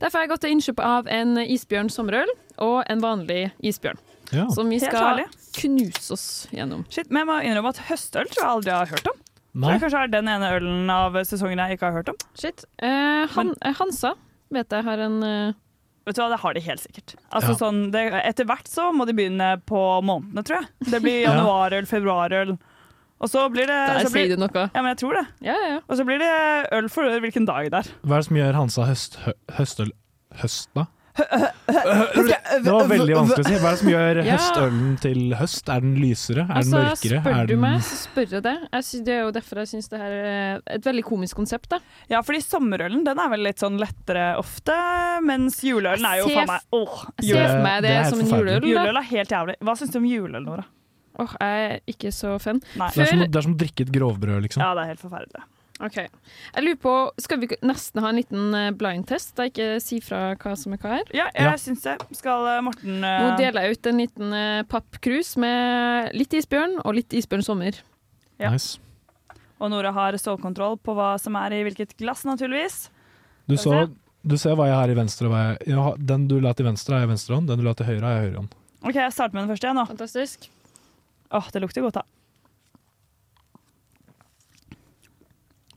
Derfor har jeg gått til innkjøp av en isbjørn sommerøl og en vanlig isbjørn. Ja. Som vi skal knuse oss gjennom. Shit, men jeg må innrømme at høstøl tror jeg aldri har hørt om. Så Nei. det kanskje er den ene ølen av sesongen jeg ikke har hørt om. Shit. Eh, han, eh, Hansa vet jeg har en eh, Vet du hva, Det har de helt sikkert. Altså, Ja. sånn, det, etter hvert så må de begynne på månedene, tror jeg. Det blir <laughs> Ja. januarøl, februarøl. Og så blir det Der så blir, sier du noe. Ja, men jeg tror det. Ja, ja, ja. Og så blir det øl for hvilken dag det er. Hva er det som gjør Hansa høst, hø, høstøl Høst, da? Det var veldig vanskelig å si. Hva er det som gjør Ja. høstølen til høst? Er den lysere? Er den Altså, mørkere? spør du den meg, så spør jeg det. Jeg synes, det er jo derfor jeg syns det her er et veldig komisk konsept. Da. Ja, fordi sommerølen den er vel litt sånn lettere ofte, mens juleølen er jo faen meg åh, Jeg ser for meg det, Det er som en juleøl. Juleøl er helt jævlig. Hva syns du om juleøl, Nora? Åh, jeg er ikke så fan. Nei. Det er, som, det er som å drikke et grovbrød, liksom. Ja, det er helt forferdelig. Ok. Jeg lurer på, Skal vi nesten ha en liten eh, blindtest, da ikke si fra hva som er hva her? Ja, jeg Ja. syns det. Skal Morten Morten Nå eh, deler jeg ut en liten eh, pappkrus med litt isbjørn og litt isbjørn sommer. Ja. Nice. Og Nora har stålkontroll på hva som er i hvilket glass, naturligvis. Du, så, du ser hva jeg har i venstre hva jeg, jeg har, Den du la til venstre, har jeg venstre hånd. Den du la til høyre, har jeg høyre hånd. OK, jeg starter med den første, jeg nå. Fantastisk. Åh, det lukter godt, da.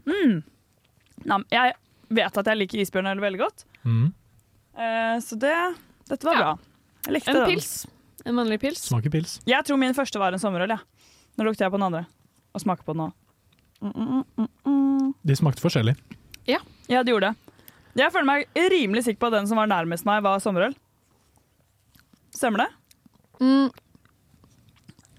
Mm. Nam, jeg vet at jeg liker isbjørnøl veldig godt, Mm. eh, så det Dette var Ja. bra. Jeg likte En den. pils. En vanlig pils. Smaker pils. Jeg tror min første var en sommerøl, jeg. Nå lukter jeg på den andre. Og smaker på den nå. Mm, mm, mm, mm. De smakte forskjellig. Ja, det gjorde det. Jeg føler meg rimelig sikker på at den som var nærmest meg, var sommerøl. Stemmer det? Mm,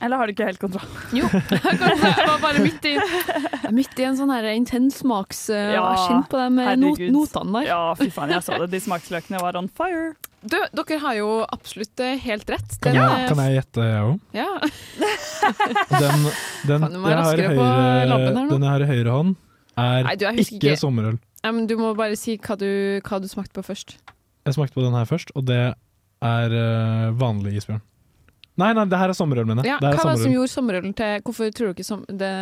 Eller har du ikke helt kontroll? jo. Jeg var bare midt i, <laughs> midt i en sånn her intens smaks... Uh, Ja, kjent på de eh, not, notene der. Ja, fy faen, jeg så det. De smaksløkene var on fire. Du, dere har jo absolutt eh, helt rett. Kan, jeg, eh, kan jeg gjette, jeg òg? Ja. <laughs> Den, den, være jeg har høyre, den jeg har i høyre hånd, er Nei, du, ikke ikke. sommerøl. Ja, men du må bare si hva du, hva du smakte på først. Jeg smakte på den her først, og det er eh, vanlig isbjørn. Nei, nei, det her er sommerøl, mener jeg. Ja, Det her hva er var det som gjorde sommerølen til Hvorfor tror du ikke som, det,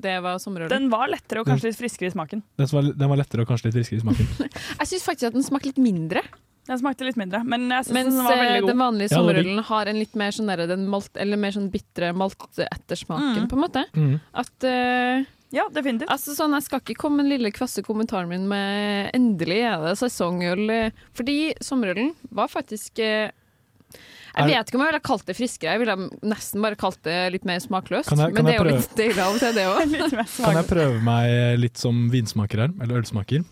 det var sommerølen? Den var lettere og kanskje litt friskere i smaken. Den var, den var lettere og kanskje litt friskere i smaken. <laughs> Jeg syns faktisk at den smakte litt mindre. Den smakte litt mindre, men jeg syns Mens den var eh, veldig god. den vanlige sommerølen har en litt mer sånn der, den malt, Eller mer sånn bitre maltettersmaken, Mm. på en måte. Mm. At Uh, Ja, definitivt. Altså sånn, Jeg skal ikke komme den lille kvasse kommentaren min med 'endelig er det sesongøl'. eh, Fordi sommerølen var faktisk eh, Jeg vet ikke om jeg ville kalt det friskere, jeg ville nesten bare kalt det litt mer smakløst. Jeg- men det er jo litt deilig av og til, det <laughs> òg. Kan jeg prøve meg litt som vinsmaker her, eller ølsmaker?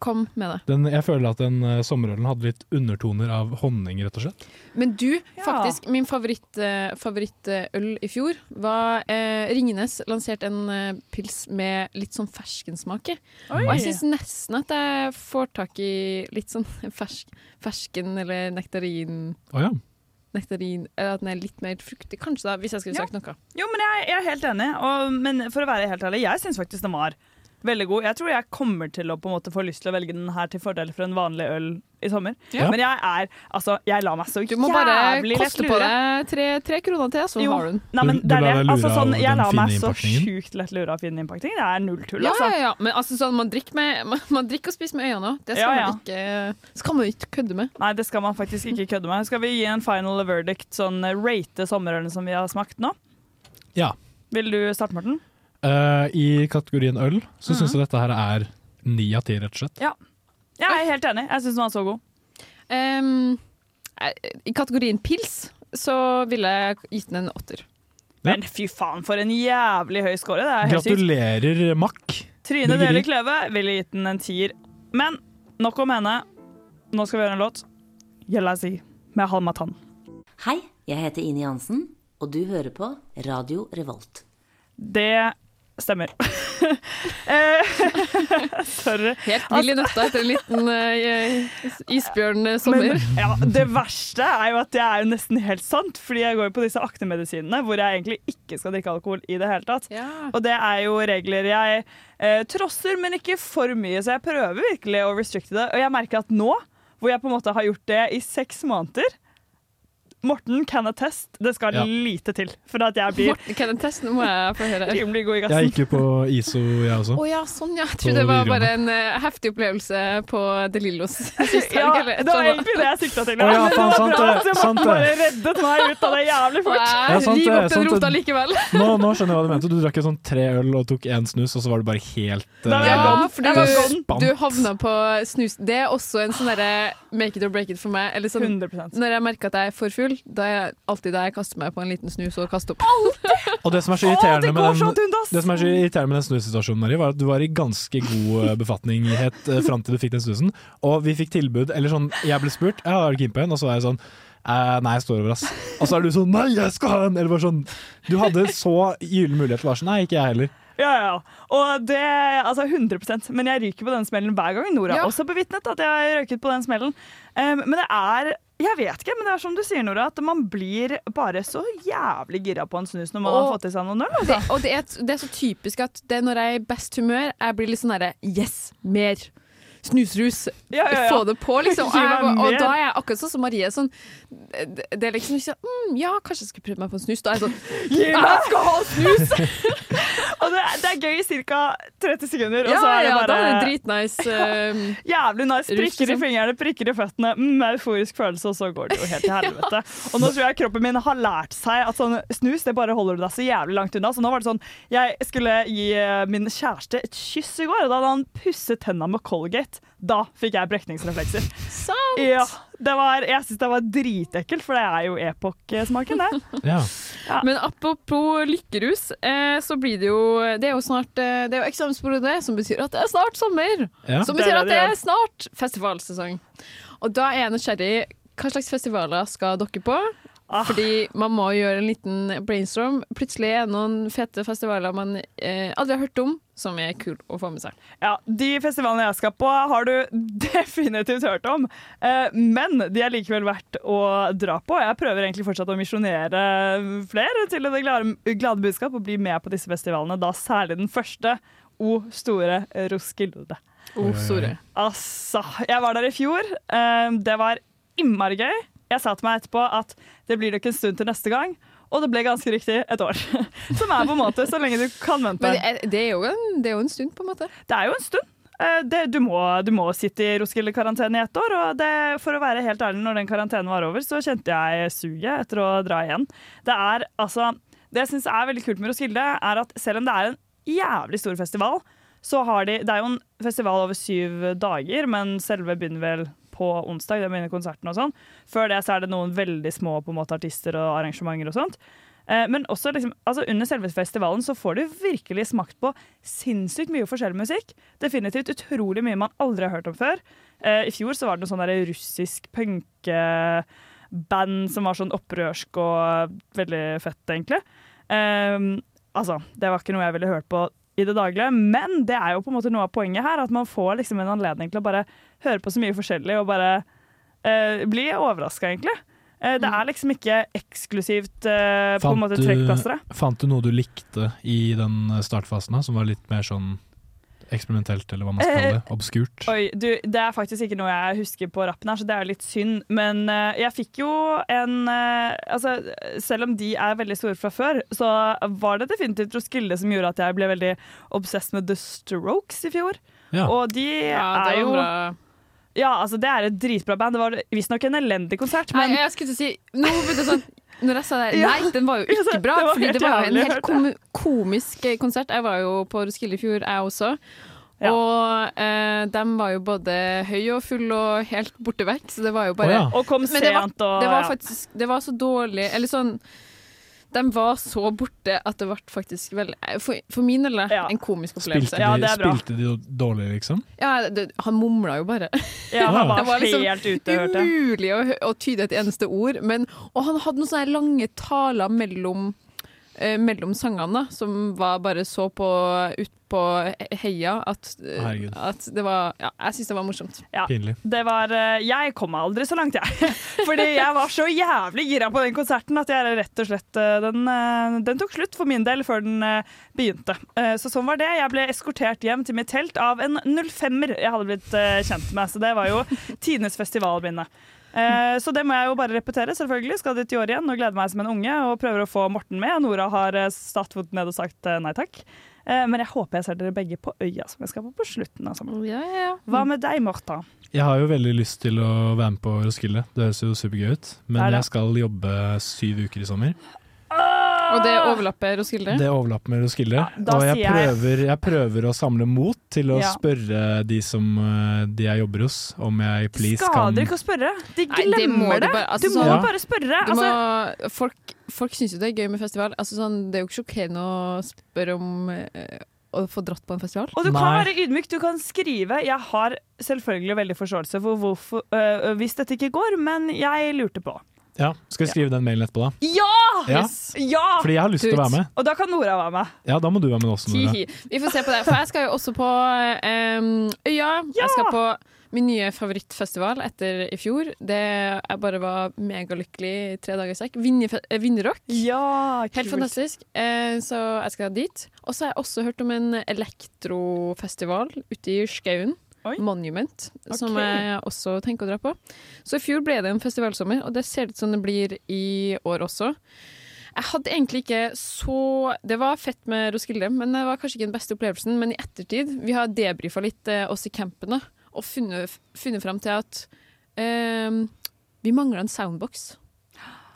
Kom med det. Den, jeg føler at den uh, sommerølen hadde litt undertoner av honning, rett og slett. Men du, Ja. faktisk, min favorittøl favoritt, uh, i fjor var eh, Ringenes lanserte en eh, pils med litt sånn ferskensmak i. Og jeg syns nesten at jeg får tak i litt sånn <laughs> fersk, fersken eller nektarin Oh, ja. Nektarin, eller at den er litt mer fruktig, kanskje, da, hvis jeg skulle Ja. sagt noe. Jo, men jeg, jeg er helt enig. Og, men for å være helt ærlig, jeg syns faktisk den var veldig god. Jeg tror jeg kommer til å på en måte få lyst til å velge den her til fordel for en vanlig øl i sommer. Ja. Men jeg er Altså, jeg lar meg så jævlig Du må bare koste på deg tre, tre kroner til, så Jo. har du den. Nei, men Du- du det er lar det. deg lure Altså, sånn, jeg lar meg så sjukt lett lure av fin innpakning. Det er null tull, Ja, altså. ja, ja. Men altså, sånn, man, drikker med, <laughs> man, man drikker og spiser med øynene òg. Det skal, Ja, ja. Man ikke, skal man ikke kødde med. Nei, det skal man faktisk ikke kødde med. Skal vi gi en final verdict, sånn rate sommerølen som vi har smakt nå? Ja. Vil du starte, Morten? Eh, I kategorien øl så syns Mhm. jeg dette her er ni av ti, rett og slett. Jeg er helt enig. Jeg syns den var så god. Ehm, eh, I kategorien pils så ville jeg gitt den en åtter. Men fy faen, for en jævlig høy score. Det er. Gratulerer, Mack. Trine. Deli Kleve ville gitt den en tier. Men nok om henne. Nå skal vi gjøre en låt. Jelazi med Halmatan. Hei, jeg heter Ine Jansen, og du hører på Radio Revolt. Det stemmer. <laughs> Eh, <laughs> Sorry. Helt vill i nøtta etter en liten uh, isbjørn-sommer. Ja, det verste er jo at det er jo nesten helt sant, fordi jeg går jo på disse aknemedisinene hvor jeg egentlig ikke skal drikke alkohol i det hele tatt. Og det er jo regler jeg eh, trosser, men ikke for mye, så jeg prøver virkelig å restricte det. Og jeg merker at nå, hvor jeg på en måte har gjort det i seks måneder Morten can attest. Det skal Ja. lite til for at jeg blir Morten can attest, nå må jeg få høre. rimelig god i Jeg gikk jo på ISO, jeg også. Å ja, sånn ja. Jeg tror trodde det var bare en uh, heftig opplevelse på De Lillos <laughs> sist helg. ja, det var egentlig det jeg sikta til. Oh, ja, Men faen, det var sant bra det, at sant Morten det. bare reddet meg ut av det jævlig fort. Ja, sant opp den sant rota likevel. <laughs> Nå, nå skjønner jeg hva du mente. Du drakk jo sånn tre øl og tok én snus, og så var det bare helt Da eh, gone. For du, du havna på snus. Det er også en sånn derre make it or break it for meg. Eller sånn, 100%. når jeg merker at jeg er for full, da er jeg alltid der jeg kaster meg på en liten snus og kaster opp. Og det som er så irriterende det med den, det som er så irriterende med den snusituasjonen, Mari, var at du var i ganske god eh, befatning uh, fram til du fikk den snusen. Og vi fikk tilbud, eller sånn, jeg ble spurt, ja, er du keen på en? Og så var jeg sånn, Uh, nei, jeg står over, ass. Og så er du sånn, nei, jeg skal ha en! Eller bare sånn, du hadde så gyllen mulighet til å være sånn, nei, ikke jeg heller. Ja, ja, ja. Og det, altså 100 Men jeg ryker på den smellen hver gang. Nora har Ja. også bevitnet at jeg har røyket på den smellen. Um, men det er Jeg vet ikke, men det er som du sier, Nora, at man blir bare så jævlig gira på en snus når man har fått i seg noen øl. Det, Altså. og det er, det er så typisk at det er når jeg er i best humør, jeg blir litt sånn herre Yes, mer! Snusrus. Ja, ja, ja. Få det på, liksom. <laughs> Og, jeg, og da er jeg akkurat sånn som Marie. Sånn, det, er liksom ikke sånn mm, Ja, kanskje jeg skal prøve meg på en snus. Da er jeg sånn! Jeg skal ha snus! <laughs> <laughs> Og det, det er gøy i ca. 30 sekunder, og så er det ja, da er det dritnice. um, Jævlig nice. Prikker i fingrene, prikker i føttene. Mm, euforisk følelse, og så går det jo helt til helvete. Og nå tror jeg kroppen min har lært seg at sånn snus det bare holder du deg så jævlig langt unna. Så nå var det sånn Jeg skulle gi eh, min kjæreste et kyss i går, og da hadde han pusset tenna med Colgate. Da fikk jeg brekningsreflekser. Sant! Ja, det var, jeg syns det var dritekkelt, for det er jo epoksmaken, det. <laughs> Ja. Ja. Men apropos lykkerus, eh, så blir det jo Det er jo snart eh, Det er jo eksamensperiode, som betyr at det er snart sommer. Ja. Som betyr det det at det er snart festivalsesong. Og da er jeg nysgjerrig. Hva slags festivaler skal dere på? Ah. Fordi man må gjøre en liten brainstorm. Plutselig er det noen fete festivaler man eh, aldri har hørt om, som er kul å få med seg. Ja, De festivalene jeg skal på, har du <laughs> definitivt hørt om. Eh, men de er likevel verdt å dra på. Jeg prøver egentlig fortsatt å misjonere flere til det glade, glade budskap og bli med på disse festivalene. Da særlig den første, O store Roskilde. O, store. Altså, jeg var der i fjor. Eh, det var innmari gøy. Jeg sa til meg etterpå at det blir nok en stund til neste gang. Og det ble ganske riktig et år. <laughs> Som er på en måte så lenge du kan vente. Men det er, det, er jo en, det er jo en stund, på en måte. Det er jo en stund. Eh, Det, du, må, du må sitte i Roskilde-karantene i ett år. Og det, for å være helt ærlig, når den karantenen var over, så kjente jeg suget etter å dra igjen. Det er altså Det jeg syns er veldig kult med Roskilde, er at selv om det er en jævlig stor festival, så har de Det er jo en festival over syv dager, men selve begynner vel på onsdag. Det begynner konserten og sånn. Før det så er det noen veldig små på en måte, artister og arrangementer og sånt. Eh, Men også liksom, altså under selve festivalen så får du virkelig smakt på sinnssykt mye forskjellig musikk. Definitivt utrolig mye man aldri har hørt om før. Eh, I fjor så var det noe sånn russisk punkeband som var sånn opprørsk og veldig fett, egentlig. Um, altså, det var ikke noe jeg ville hørt på i det daglige, men det er jo på en måte noe av poenget her. At man får liksom en anledning til å bare høre på så mye forskjellig og bare uh, bli overraska, egentlig. Eh, det er liksom ikke eksklusivt uh, på en måte trekkplassere. trekkplasteret. fant du noe du likte i den startfasen, da, som var litt mer sånn eksperimentelt, eller hva man skal kalle det? Obskurt? Oi, du, Det er faktisk ikke noe jeg husker på rappen her, så det er jo litt synd. Men eh, jeg fikk jo en eh, Altså, selv om de er veldig store fra før, så var det definitivt Roskilde som gjorde at jeg ble veldig obsessed med The Strokes i fjor. Ja. Og de Ja, er jo bra. Ja, altså det er et dritbra band. Det var visstnok en elendig konsert, Nei, jeg skulle til å si Nå begynte sånn når jeg sa det, Nei, den var jo <laughs> ikke bra. det fordi det var jo en helt kom komisk eh, konsert. Jeg var jo på Roskilde i fjor, jeg også. Ja. Og eh, de var jo både høy og full og helt borte vekk, så det var jo bare oh, ja. Og kom Men det var, sent og det var faktisk Det var så dårlig Eller sånn De var så borte at det ble faktisk vel For, for min del ja. en komisk opplevelse. Spilte de, spilte de dårlig, liksom? Ja, det, han mumla jo bare. Ja, han var det var liksom helt ute, hørte umulig å, å tyde et eneste ord. Men, og han hadde noen sånne lange taler mellom, eh, mellom sangene, som var bare så på ut på heia at, eh, Herregud. at det var Ja, jeg syns det var morsomt. Ja, det var eh, Jeg kom meg aldri så langt, jeg. <laughs> Fordi jeg var så jævlig gira på den konserten at jeg rett og slett eh, Den, den tok slutt for min del før den begynte. Eh, Så sånn var det. Jeg ble eskortert hjem til mitt telt av en 05-er jeg hadde blitt kjent med. Så det var jo <laughs> tidenes festivalminne. Eh, Så det må jeg jo bare repetere. selvfølgelig Skal dit i år igjen og gleder meg som en unge og prøver å få Morten med. Nora har eh, satt foten ned og sagt eh, nei takk. Eh, Men jeg håper jeg ser dere begge på Øya, som jeg skal på på slutten av sommeren. Hva med deg, Morta? Jeg har jo veldig lyst til å være med på Roskilde. Det høres jo supergøy ut. Men jeg skal jobbe syv uker i sommer. Og det overlapper Roskilde? Det overlapper med Roskilde. Ja, og jeg prøver, jeg prøver å samle mot til å Ja. spørre de som eh, de jeg jobber hos, om jeg please kan Skader ikke å spørre. De Nei, det må glemmer du det. bare- altså du må sånn- bare spørre. Altså, må, folk folk syns jo det er gøy med festival. Altså, sånn, det er jo ikke sjokkerende å spørre om eh, å få dratt på en festival. og du kan være ydmyk. Du kan skrive 'Jeg har selvfølgelig veldig forståelse for hvorfor, øh, hvis dette ikke går, men jeg lurte på'. Ja, Skal vi skrive den mailen etterpå, da? Ja! Ja. ja! Fordi jeg har lyst til å være med. Og da kan Nora være med. Ja, Da må du være med også, Nora. Hihi. Vi får se på det. For jeg skal jo også på eh, Øya. Jeg skal på min nye favorittfestival etter i fjor. Det Jeg bare var megalykkelig tre dager i strekk. Vinnerrock. Ja, kult. Helt fantastisk. Eh, så jeg skal dit. Og så har jeg også hørt om en elektrofestival ute i skauen. Monument, som jeg også tenker å dra på. Så i fjor ble det en festivalsommer, og det ser ut som det blir i år også. Jeg hadde egentlig ikke så Det var fett med Roskilde, men det var kanskje ikke den beste opplevelsen. Men i ettertid, vi har debrifa litt eh, oss i campen da, og funnet, funnet fram til at eh, vi mangla en soundbox.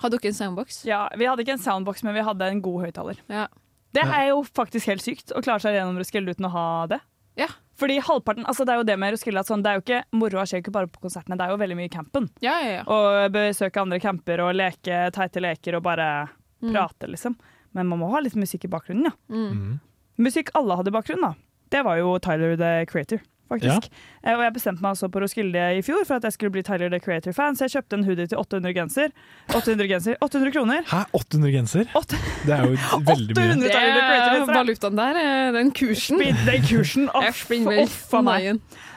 Hadde dere en soundbox? Ja, Vi hadde ikke en soundbox, men vi hadde en god høyttaler. Ja. Det er jo faktisk helt sykt å klare seg gjennom Roskilde uten å ha det. Ja. Fordi halvparten, altså Det er jo det med Roskilde at sånn, det er jo ikke moroa skjer jo ikke bare på konsertene, det er jo veldig mye i campen. Ja, ja, ja. Og besøke andre camper og leke teite leker og bare Mm. prate, liksom. Men man må ha litt musikk i bakgrunnen, ja. Mm. Musikk alle hadde i bakgrunnen, da. Det var jo Tyler the Creator, faktisk. Ja. Og jeg bestemte meg også på Roskilde i fjor for at jeg skulle bli Tyler the Creator-fan, så jeg kjøpte en hoodie til 800 genser. 800 genser, 800 kroner. Hæ, 800 genser? Det er jo <laughs> veldig mye. 800 Tyler the Creator. Det er valutaen der, eh, den kursen. Den kursen. Off, off av meg.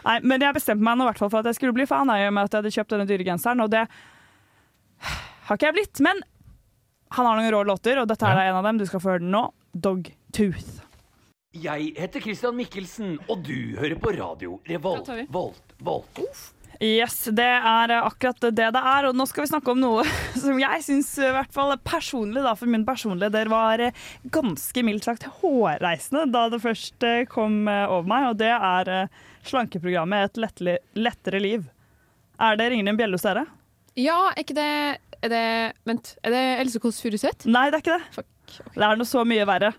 Nei, men jeg bestemte meg nå hvert fall for at jeg skulle bli fan av med at jeg hadde kjøpt denne dyre genseren, og det <sighs> har ikke jeg blitt. Men han har noen rå låter, og dette er ja. en av dem. Du skal få høre den nå. Dogtooth. Jeg heter Christian Mikkelsen, og du hører på radio Revolt. Volt, Volt. Yes, det er akkurat det det er. Og nå skal vi snakke om noe <laughs> som jeg syns i hvert fall personlig, da, for min personlige del var eh, ganske mildt sagt hårreisende da det først eh, kom eh, over meg, og det er eh, slankeprogrammet Et lettelig, lettere liv. Er det Ringende en bjelle hos dere? Ja, er ikke det Er det Vent, er det Else Kåss Furuseth? Nei, det er ikke det. Det er noe så mye verre.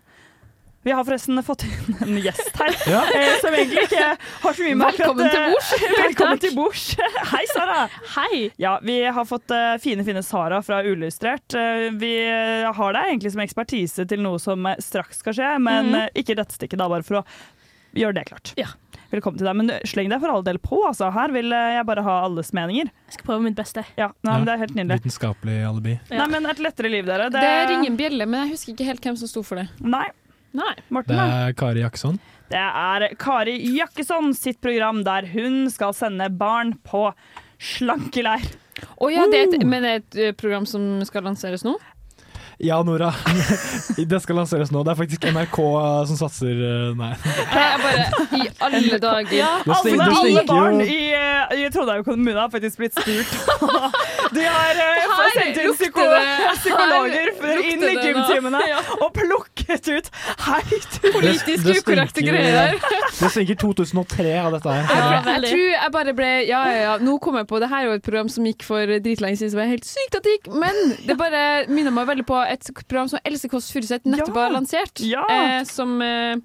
Vi har forresten fått inn en gjest her, <laughs> Ja. eh, som egentlig ikke har så mye med Velkommen at, til eh, bords. Velkommen til bords. <laughs> Hei, Sara. Hei. Ja, vi har fått eh, fine, fine Sara fra Uillustrert. Eh, vi eh, har deg egentlig som ekspertise til noe som eh, straks skal skje, men eh, ikke dette stikket, da, bare for å gjøre det klart. Ja. Velkommen til deg, men sleng deg for all del på. Altså. Her vil eh, jeg bare ha alles meninger. Jeg skal prøve mitt beste. Ja, nei, men det er helt nydelig. Vitenskapelig alibi. Nei, men Et lettere liv, dere. Det, ringer en bjelle, men jeg husker ikke helt hvem som sto for det. Nei. Nei. Morten, Det er Kari Jakkesson. Det er Kari Jakkesson sitt program der hun skal sende barn på slankeleir. Oh, ja, det er et, men det er et eh, program som skal lanseres nå? Ja, Nora. <laughs> Det skal lanseres nå. Det er faktisk NRK som satser eh, Nei. Jeg bare I alle dager. Ja, Det alle, alle barn i, eh, i Trondheim kommune har faktisk blitt spurt. <laughs> De har uh, sendt inn psyko <laughs> psykologer for inn i gymtimene Ja. og plukket ut heit Politisk ukorrekte greier. Det synker 2003 av dette her. Ja, jeg tror jeg bare ble Ja, ja, ja, nå kom jeg på Det her er jo et program som gikk for dritlenge siden, som er helt sykt at det gikk, men det bare minner meg veldig på et program som Else Kåss Furuseth nettopp Ja. har lansert. Ja. Eh, som eh,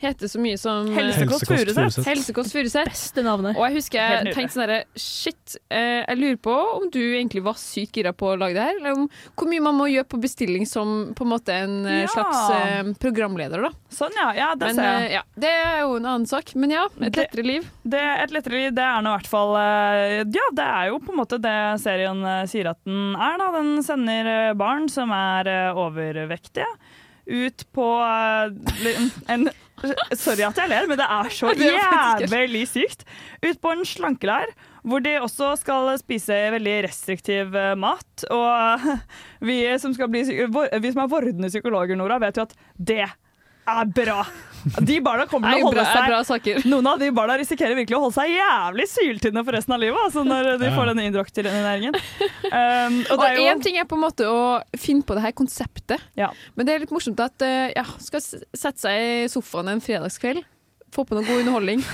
heter så mye som eh, Helsekost Furuseth. Furuset. Furuset. Helsekost Furuset. Beste navnet. Og jeg husker jeg tenkte sånn herre Shit, eh, jeg lurer på om du egentlig var sykt gira på å lage det her? Eller om hvor mye man må gjøre på bestilling som på en måte en eh, Ja. slags eh, programleder, da. Sånn, ja. ja det Men ser jeg. eh, ja, det er jo en annen sak. Men ja, et Det- lettere liv. Det, et lettere liv, det er nå i hvert fall eh, Ja, det er jo på en måte det serien eh, sier at den er. da. Den sender eh, barn som er eh, overvektige, ut på eh, en Sorry at jeg ler, men det er så jævlig sykt. Ut på en slankeleir hvor de også skal spise veldig restriktiv eh, mat. Og <laughs> vi som, skal bli, vi som er vordende psykologer, Nora, vet jo at det er bra. De barna kommer er til å holde seg bra. Noen av de barna risikerer virkelig å holde seg jævlig syltynne for resten av livet altså når de Ja. får denne indoktrineringen. Um, og én er jo ting er på en måte å finne på det her konseptet, men det er litt morsomt at eh, ja, skal sette seg i sofaen en fredagskveld, få på noe god underholdning.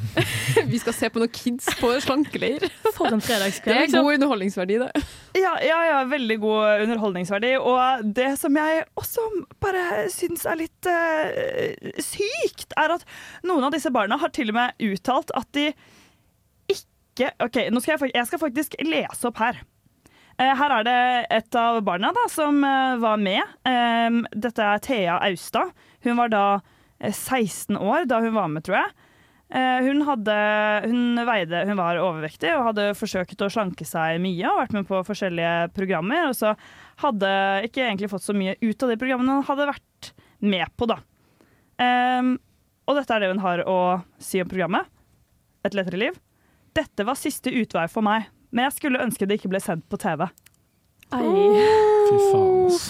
<laughs> Vi skal se på noen kids på slankeleir. For en fredagskveld. Det er god underholdningsverdi, det. ja, ja, ja, veldig god underholdningsverdi. Og det som jeg også bare syns er litt uh, sykt, er at noen av disse barna har til og med uttalt at de ikke OK, nå skal jeg, jeg skal faktisk lese opp her. Eh, her er det et av barna da, som eh, var med. Dette er Thea Austad. Hun var da 16 år da hun var med, tror jeg. Eh, hun, hadde, hun, veide, hun var overvektig og hadde forsøkt å slanke seg mye og vært med på forskjellige programmer. Og så hadde ikke egentlig fått så mye ut av de programmene hun hadde vært med på. da. Um, og dette er det hun har å si om programmet. Et lettere liv. Dette var siste utvei for meg, men jeg skulle ønske det ikke ble sendt på TV. Fy faen. ass.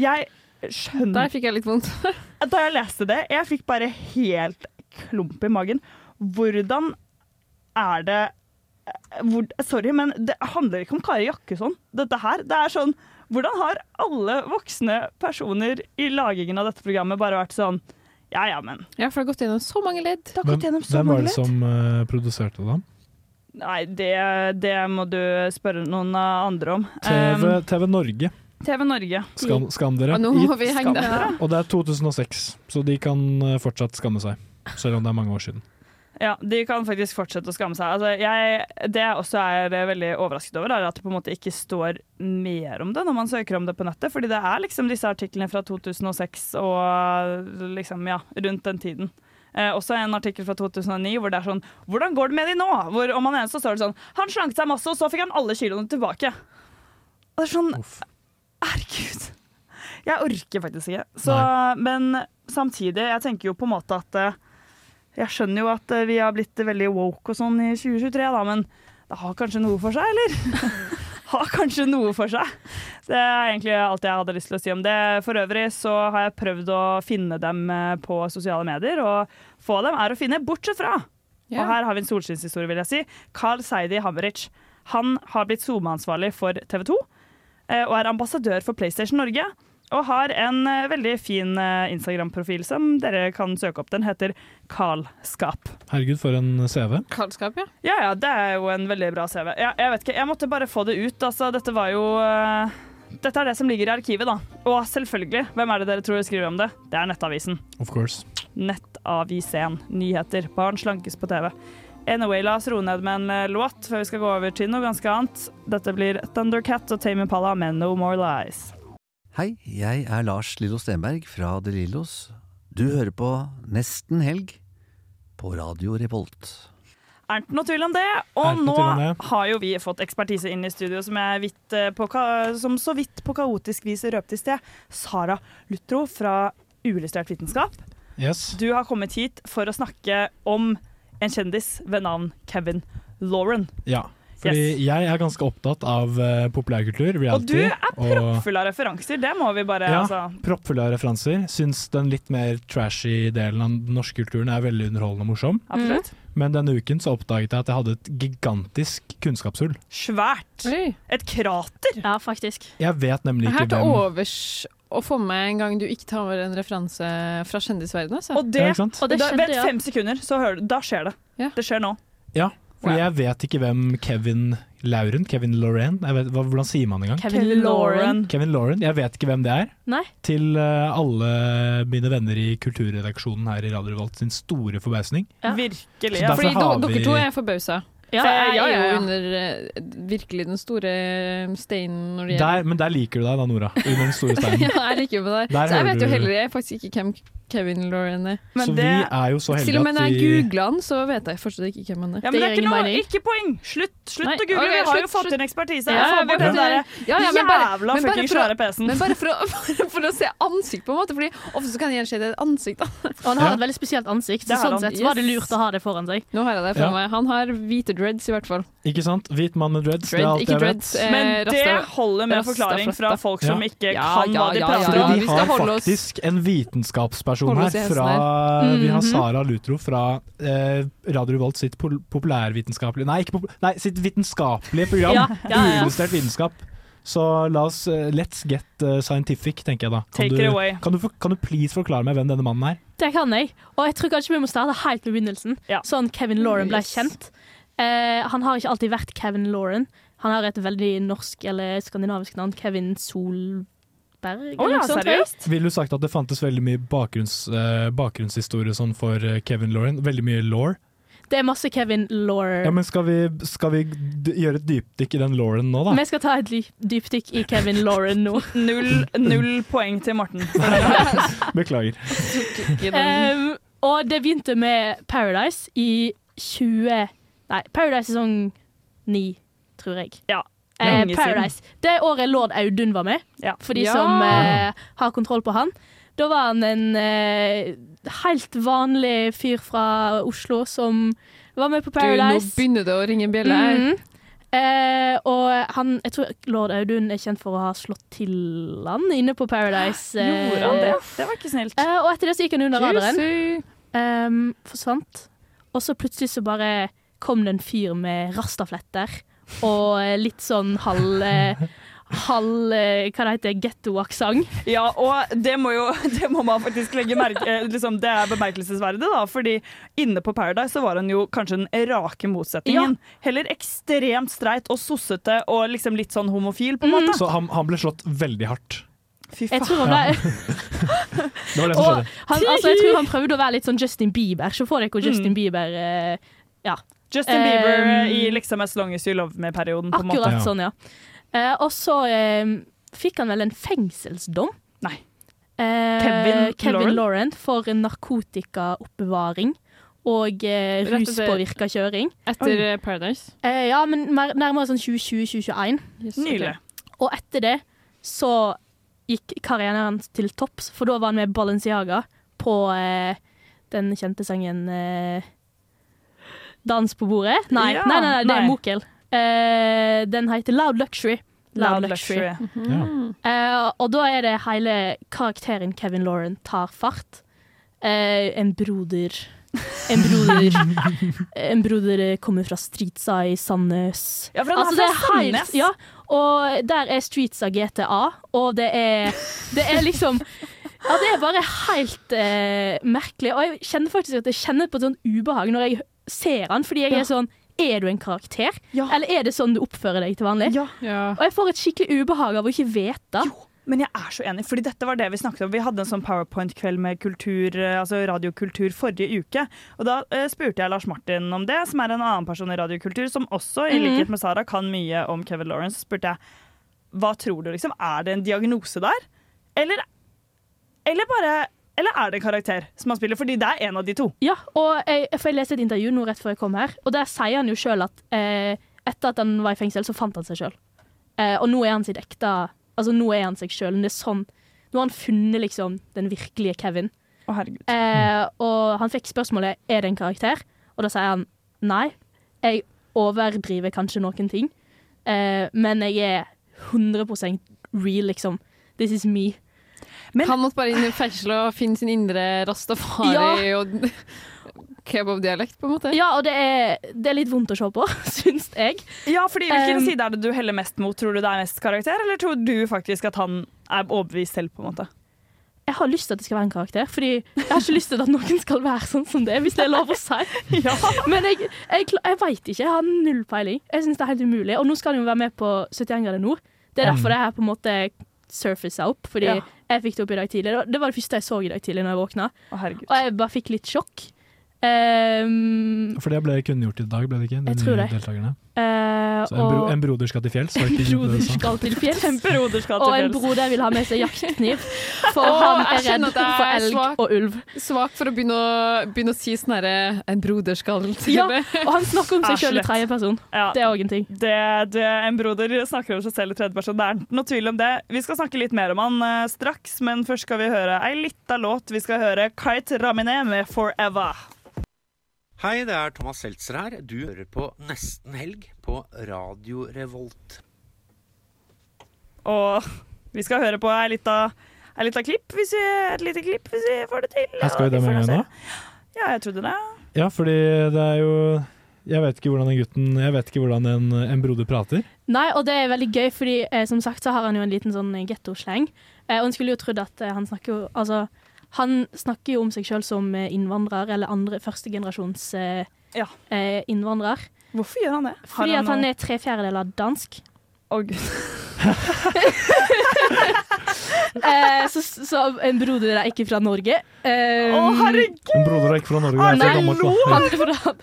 Jeg skjønner Der fikk jeg litt vondt. <laughs> Da jeg leste det, jeg fikk bare helt klump i magen. Hvordan er det hvor, Sorry, men det handler ikke om Kari Jakkesson, dette her. Det er sånn Hvordan har alle voksne personer i lagingen av dette programmet bare vært sånn Ja ja, men Ja, for det har gått gjennom så mange ledd. Det har Hvem, gått gjennom så hvem var det ledd. som uh, produserte det? Nei, det, det må du spørre noen andre om. TV, Um, TV Norge. TV Norge. Skam, skam dere. Og nå må vi henge Skam dere. Og det er 2006, så de kan eh, fortsatt skamme seg. Selv om det er mange år siden. Ja, de kan faktisk fortsette å skamme seg. Altså, jeg, det jeg også er eh, veldig overrasket over, er at det på en måte ikke står mer om det når man søker om det på nettet. Fordi det er liksom disse artiklene fra 2006 og liksom, ja, rundt den tiden. Eh, også en artikkel fra 2009 hvor det er sånn Hvordan går det med de nå? Hvor om han ene så står det sånn Han slanket seg masse, og så fikk han alle kiloene tilbake. Og det er sånn Herregud. Jeg orker faktisk ikke. Så, men samtidig, jeg tenker jo på en måte at eh, Jeg skjønner jo at eh, vi har blitt veldig woke og sånn i 2023, da, men det har kanskje noe for seg, eller? <laughs> har kanskje noe for seg. Det er egentlig alt jeg hadde lyst til å si om det. For øvrig så har jeg prøvd å finne dem eh, på sosiale medier, og få dem er å finne bortsett fra. yeah. Og her har vi en solskinnshistorie, vil jeg si. Carl Seidi Hammerich. Han har blitt SoMe-ansvarlig for TV 2 eh, og er ambassadør for PlayStation Norge. Og har en eh, veldig fin eh, Instagram-profil som dere kan søke opp. Den heter Karlskap. Herregud, for en CV. Karlskap, ja. Ja, ja, det er jo en veldig bra CV. Jeg, jeg vet ikke, jeg måtte bare få det ut. Altså, dette var jo uh, Dette er det som ligger i arkivet, da. Og selvfølgelig, hvem er det dere tror skriver om det? Det er Nettavisen. Of course. Nettavisen. Nyheter. Barn slankes på TV. Anyway, la oss roe ned med en eh, låt før vi skal gå over til noe ganske annet. Dette blir Thundercat og Tame Impala med No More Lies. Hei, jeg er Lars Lillo Stenberg fra De Lillos. Du hører på Nesten helg på Radio Revolt. Er det noe tvil om det? Og nå det? har jo vi fått ekspertise inn i studio som, er vidt, eh, på, som så vidt på kaotisk vis røpte i sted. Sara Lutro fra Uillustrert vitenskap. Yes. Du har kommet hit for å snakke om en kjendis ved navn Kevin Lauren. Ja. Fordi jeg er ganske opptatt av uh, populærkultur, Og du er proppfull av referanser, det må vi bare Ja, altså. proppfull av referanser. Syns den litt mer trashy delen av den norske kulturen er veldig underholdende og morsom. Absolutt. Men denne uken så oppdaget jeg at jeg hadde et gigantisk kunnskapshull. Svært. Et krater. Ja, faktisk. Jeg vet nemlig ikke ikke til hvem overs å få med en gang du ikke tar over en referanse fra kjendisverdenen. Altså. Og det, da, vent fem sekunder, så hører du, da skjer det. Det skjer nå. Ja, for jeg vet ikke hvem Kevin Lauren, Kevin Lauren, jeg vet, hvordan sier man det engang? Kevin Lauren. Kevin Lauren, Jeg vet ikke hvem det er. Nei. Til eh, alle mine venner i kulturredaksjonen her i Radio Revolt sin store forbausning. Virkelig. Ja. Fordi vi- dere to er forbausa. Ja, jeg, jeg er jo under eh, virkelig den store steinen når det Der, gjelder men der liker du deg da, Nora. Under den store <laughs> steinen. ja, jeg liker det der. Der Så jeg vet jo heller jeg faktisk ikke hvem Kevin. Men så det- vi er jo så Til og med heldige når at jeg vi googler han, så vet jeg fortsatt ikke hvem han er. Ja, men det er ikke noe, ikke poeng! Slutt, slutt Nei, å google. ok, vi har jo fått slutt. inn ekspertise. Ja, Få bort men- den der Ja, ja, men bare- jævla men bare fucking for å- svære PC-en. Men bare for å, <laughs> for, for å se ansikt, på en måte. Fordi ofte så kan jeg gjenskjede et ansikt. Da. Og han har et veldig spesielt ansikt, Det så har sånn han. sett var det lurt å ha det foran seg. Nå har jeg det for Ja. meg. Han har hvite dreads, i hvert fall. Ikke sant? Hvit mann med dreads, det er Dread, alt ikke jeg vet. eh, Men det rasta- holder med forklaring fra folk som ikke Ja, kan ja, hva de ja, prater ja, Fordi om. vi vi skal har holde oss- faktisk en vitenskapsperson her fra. Vi har Mhm. Sara Lutro fra eh, Radio Revolt sitt populærvitenskapelige Nei, ikke popul nei, sitt vitenskapelige <laughs> program. Ja, ja, ja. Uillustrert vitenskap. Så la oss eh, Let's get eh, scientific, tenker jeg da. Kan Take du, it away. Kan du, kan du please forklare meg hvem denne mannen er? Det kan jeg. Og jeg tror kanskje vi må starte helt på begynnelsen. Ja. Sånn Kevin Lauren ble kjent. Eh, han har ikke alltid vært Kevin Lauren. Han har et veldig norsk eller skandinavisk navn. Kevin Solberg. Å Oh, ja, seriøst? Ville du sagt at det fantes veldig mye bakgrunns, uh, bakgrunnshistorie sånn for eh, Kevin Lauren? Veldig mye law? Det er masse Kevin Lauren. Ja, men skal vi, skal vi d gjøre et dypdykk i den Lauren nå, da? Vi skal ta et dypdykk i Kevin Lauren nå. <laughs> Null, null poeng til Morten. <laughs> Beklager. Um, og det begynte med Paradise i 20... Nei, Paradise sesong 9, tror jeg. Ja, Eh, Paradise. siden. Det året lord Audun var med, Ja. for de Ja. som eh, har kontroll på han. Da var han en eh, helt vanlig fyr fra Oslo som var med på Paradise. Du, nå begynner det å ringe en bjelle her. -hmm. Eh, og han, jeg tror lord Audun er kjent for å ha slått til han inne på Paradise. eh, <gasps> Gjorde han det? Det var ikke snilt. Eh, og etter det så gikk han under radaren. Um, forsvant. Og så plutselig så bare kom det en fyr med rastafletter og eh, litt sånn halv eh, Halv eh, Hva det heter gettoaksent. Ja, og det må jo <laughs> Det må man faktisk legge merke liksom, Det er bemerkelsesverdig, da. Fordi inne på Paradise så var han jo kanskje den rake motsetningen. Heller ekstremt streit og sossete og liksom litt sånn homofil, på en måte. Så han, han ble slått veldig hardt. Fy Jeg faen. tror han ble <laughs> Det var det som skjedde. han, altså, Jeg tror han prøvde å være litt sånn Justin Bieber. Så får dere Justin Mm. Bieber eh, Ja. Justin Bieber Um, i liksom As Long As You Love Me-perioden, måte. Akkurat sånn, ja. Eh, og så eh, fikk han vel en fengselsdom. Nei. Eh, Kevin Kevin Lauren? For narkotikaoppbevaring og eh, ruspåvirka kjøring. Etter eh, Paradise. Eh, ja, men mer- nærmere sånn 2020-2021. Yes, Nylig. Okay. Og etter det så gikk karrieren hans til topps, for da var han med Balenciaga på eh, den kjente sangen eh, 'Dans på bordet'. Nei, Ja, nei, nei, nei, det er. Mokel. Uh, den heter 'Loud Luxury'. Loud Luxury. Mhm. uh, og da er det hele karakteren Kevin Lauren tar fart. Uh, en broder En broder <laughs> En broder kommer fra Streetsa i Sandnes. Ja, for han er Altså, er fra helt- Sandnes. Ja, og der er Streetsa GTA, og det er Det er liksom Ja, det er bare helt eh, merkelig. Og jeg kjenner faktisk at jeg kjenner på et sånt ubehag når jeg ser han, fordi jeg Ja. er sånn Er du en karakter? Ja. Eller er det sånn du oppfører deg til vanlig? Ja. Ja. Og jeg får et skikkelig ubehag av å ikke vite. Men jeg er så enig, fordi dette var det vi snakket om. Vi hadde en sånn powerpoint-kveld med kultur, eh, altså radiokultur forrige uke. Og da uh, spurte jeg Lars Martin om det, som er en annen person i radiokultur, som også, i Mhm. likhet med Sara, kan mye om Kevin Lawrence. Så spurte jeg hva tror du, liksom? Er det en diagnose der? Eller, eller bare Eller er det en karakter som han spiller? Fordi det er en av de to. Ja, og jeg, jeg leste et intervju nå rett før jeg kom her, og der sier han jo sjøl at eh, etter at han var i fengsel, så fant han seg sjøl. Eh, og nå er han sitt ekte Altså, nå er han seg sjøl. Sånn Nå har han funnet liksom den virkelige Kevin. Å, herregud. Eh, og han fikk spørsmålet er det en karakter, og da sier han nei. Jeg overdriver kanskje noen ting, eh, men jeg er 100% real, liksom. This is me. Han måtte bare inn i fengsel og finne sin indre rastafari og <laughs> kebabdialekt, på en måte. Ja, og det er, det er litt vondt å se på, <laughs> syns jeg. Ja, fordi Hvilken Um, side er det du heller mest mot? Tror du det er mest karakter, eller tror du faktisk at han er overbevist selv? på en måte? jeg har lyst til at det skal være en karakter, fordi jeg har ikke lyst til at noen skal være sånn som det, hvis det er lov å si. <laughs> Men jeg, jeg, jeg veit ikke. Jeg har null peiling. Jeg syns det er helt umulig. Og nå skal han jo være med på 71 grader nord. Det er derfor det her på en måte surfacer opp, fordi Ja. Jeg fikk det opp i dag tidlig. Det var det første jeg så i dag tidlig når jeg våkna. Å. Og jeg bare fikk litt sjokk. Ehm, For det ble kunngjort i dag, ble det ikke? De Jeg tror nye det. deltakerne. eh, Så en, bro, og- en broder skal til fjells, En <laughs> broder skal til fjells. En broder skal til Og en broder vil ha med seg jaktkniv, <laughs> for oh, han er redd er for elg svak. og ulv. Svak for å begynne å, begynne å si sånn herre En broder skal til Ja, og han snakker om seg selv i tredjeperson. Ja. Det er òg en ting. Det, det, en broder snakker om seg selv i tredjeperson. Det er noe tvil om det. Vi skal snakke litt mer om han uh, straks, men først skal vi høre ei lita låt. Vi skal høre Kite Ramine med 'Forever'. Hei, det er Thomas Seltzer her. Du hører på Nesten Helg på Radio Revolt. Og vi skal høre på ei lita, ei lita klipp, hvis vi, et lite klipp, hvis vi får det til. Jeg skal vi det med en gang nå? Ja, jeg trodde det. Ja, fordi det er jo Jeg vet ikke hvordan den gutten Jeg vet ikke hvordan en, en broder prater. Nei, og det er veldig gøy, fordi eh, som sagt så har han jo en liten sånn gettosleng. Eh, og en skulle jo trodd at eh, han snakker jo Altså, han snakker jo om seg sjøl som eh, innvandrer, eller andre førstegenerasjons eh, eh, innvandrer. Hvorfor gjør han det? Fordi han at han er tre fjerdedeler dansk. Å, gud. <laughs> eh, så, så en broder er ikke fra Norge. Eh, Å, herregud! En broder er ikke fra Norge, Han er fra gammelt. da. han er fra,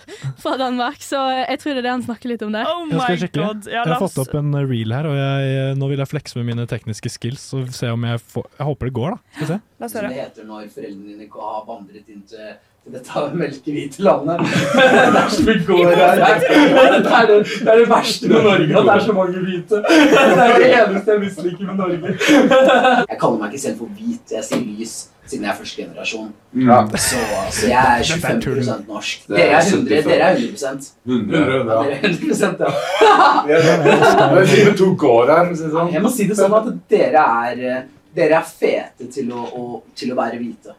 fra Danmark, så jeg tror det er det han snakker litt om der. Oh Jeg skal sjekke. Jeg har fått opp en reel her, og jeg, nå vil jeg flekse med mine tekniske skills og se om jeg får Jeg håper det går, da. Skal vi se. La oss Som høre. det heter når foreldrene dine har vandret inn til dette melkehvite landet. <laughs> dersom er som det går her. Det er det, det er det verste med Norge, at det er så mange hvite. <laughs> Det er det eneste jeg misliker med Norge. Jeg kaller meg ikke selv for hvit, jeg sier lys, siden jeg er første generasjon. Ja. Så, så jeg er 25% norsk. Dere er 100, dere er 100 100, ja. ja. Dere er 100 ja. <laughs> To går her, sånn. Jeg må si det sånn at dere er, eh, dere er fete til å, å, til å være hvite.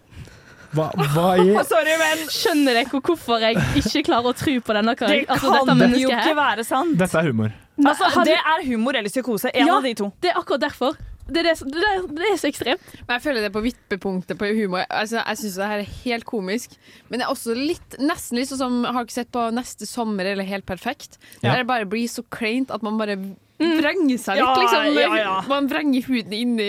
Hva, hva er <laughs> Sorry, men Skjønner dere hvorfor jeg ikke klarer å tro på denne Det karakteren? Altså, kan dette jo ikke være sant. Dette er humor. Altså, det er humor eller psykose. En Ja, av de to. Det er akkurat derfor. Det er, det, det er, det er så ekstremt. Men jeg føler det er på vippepunktet på humor. Altså, jeg syns det her er helt komisk. Men det er også litt, nesten litt sånn som Har ikke sett på Neste sommer eller Helt perfekt? Ja. Der det bare blir så kleint at man bare vrenger seg litt, Ja, liksom. ja, ja. Man vrenger huden inni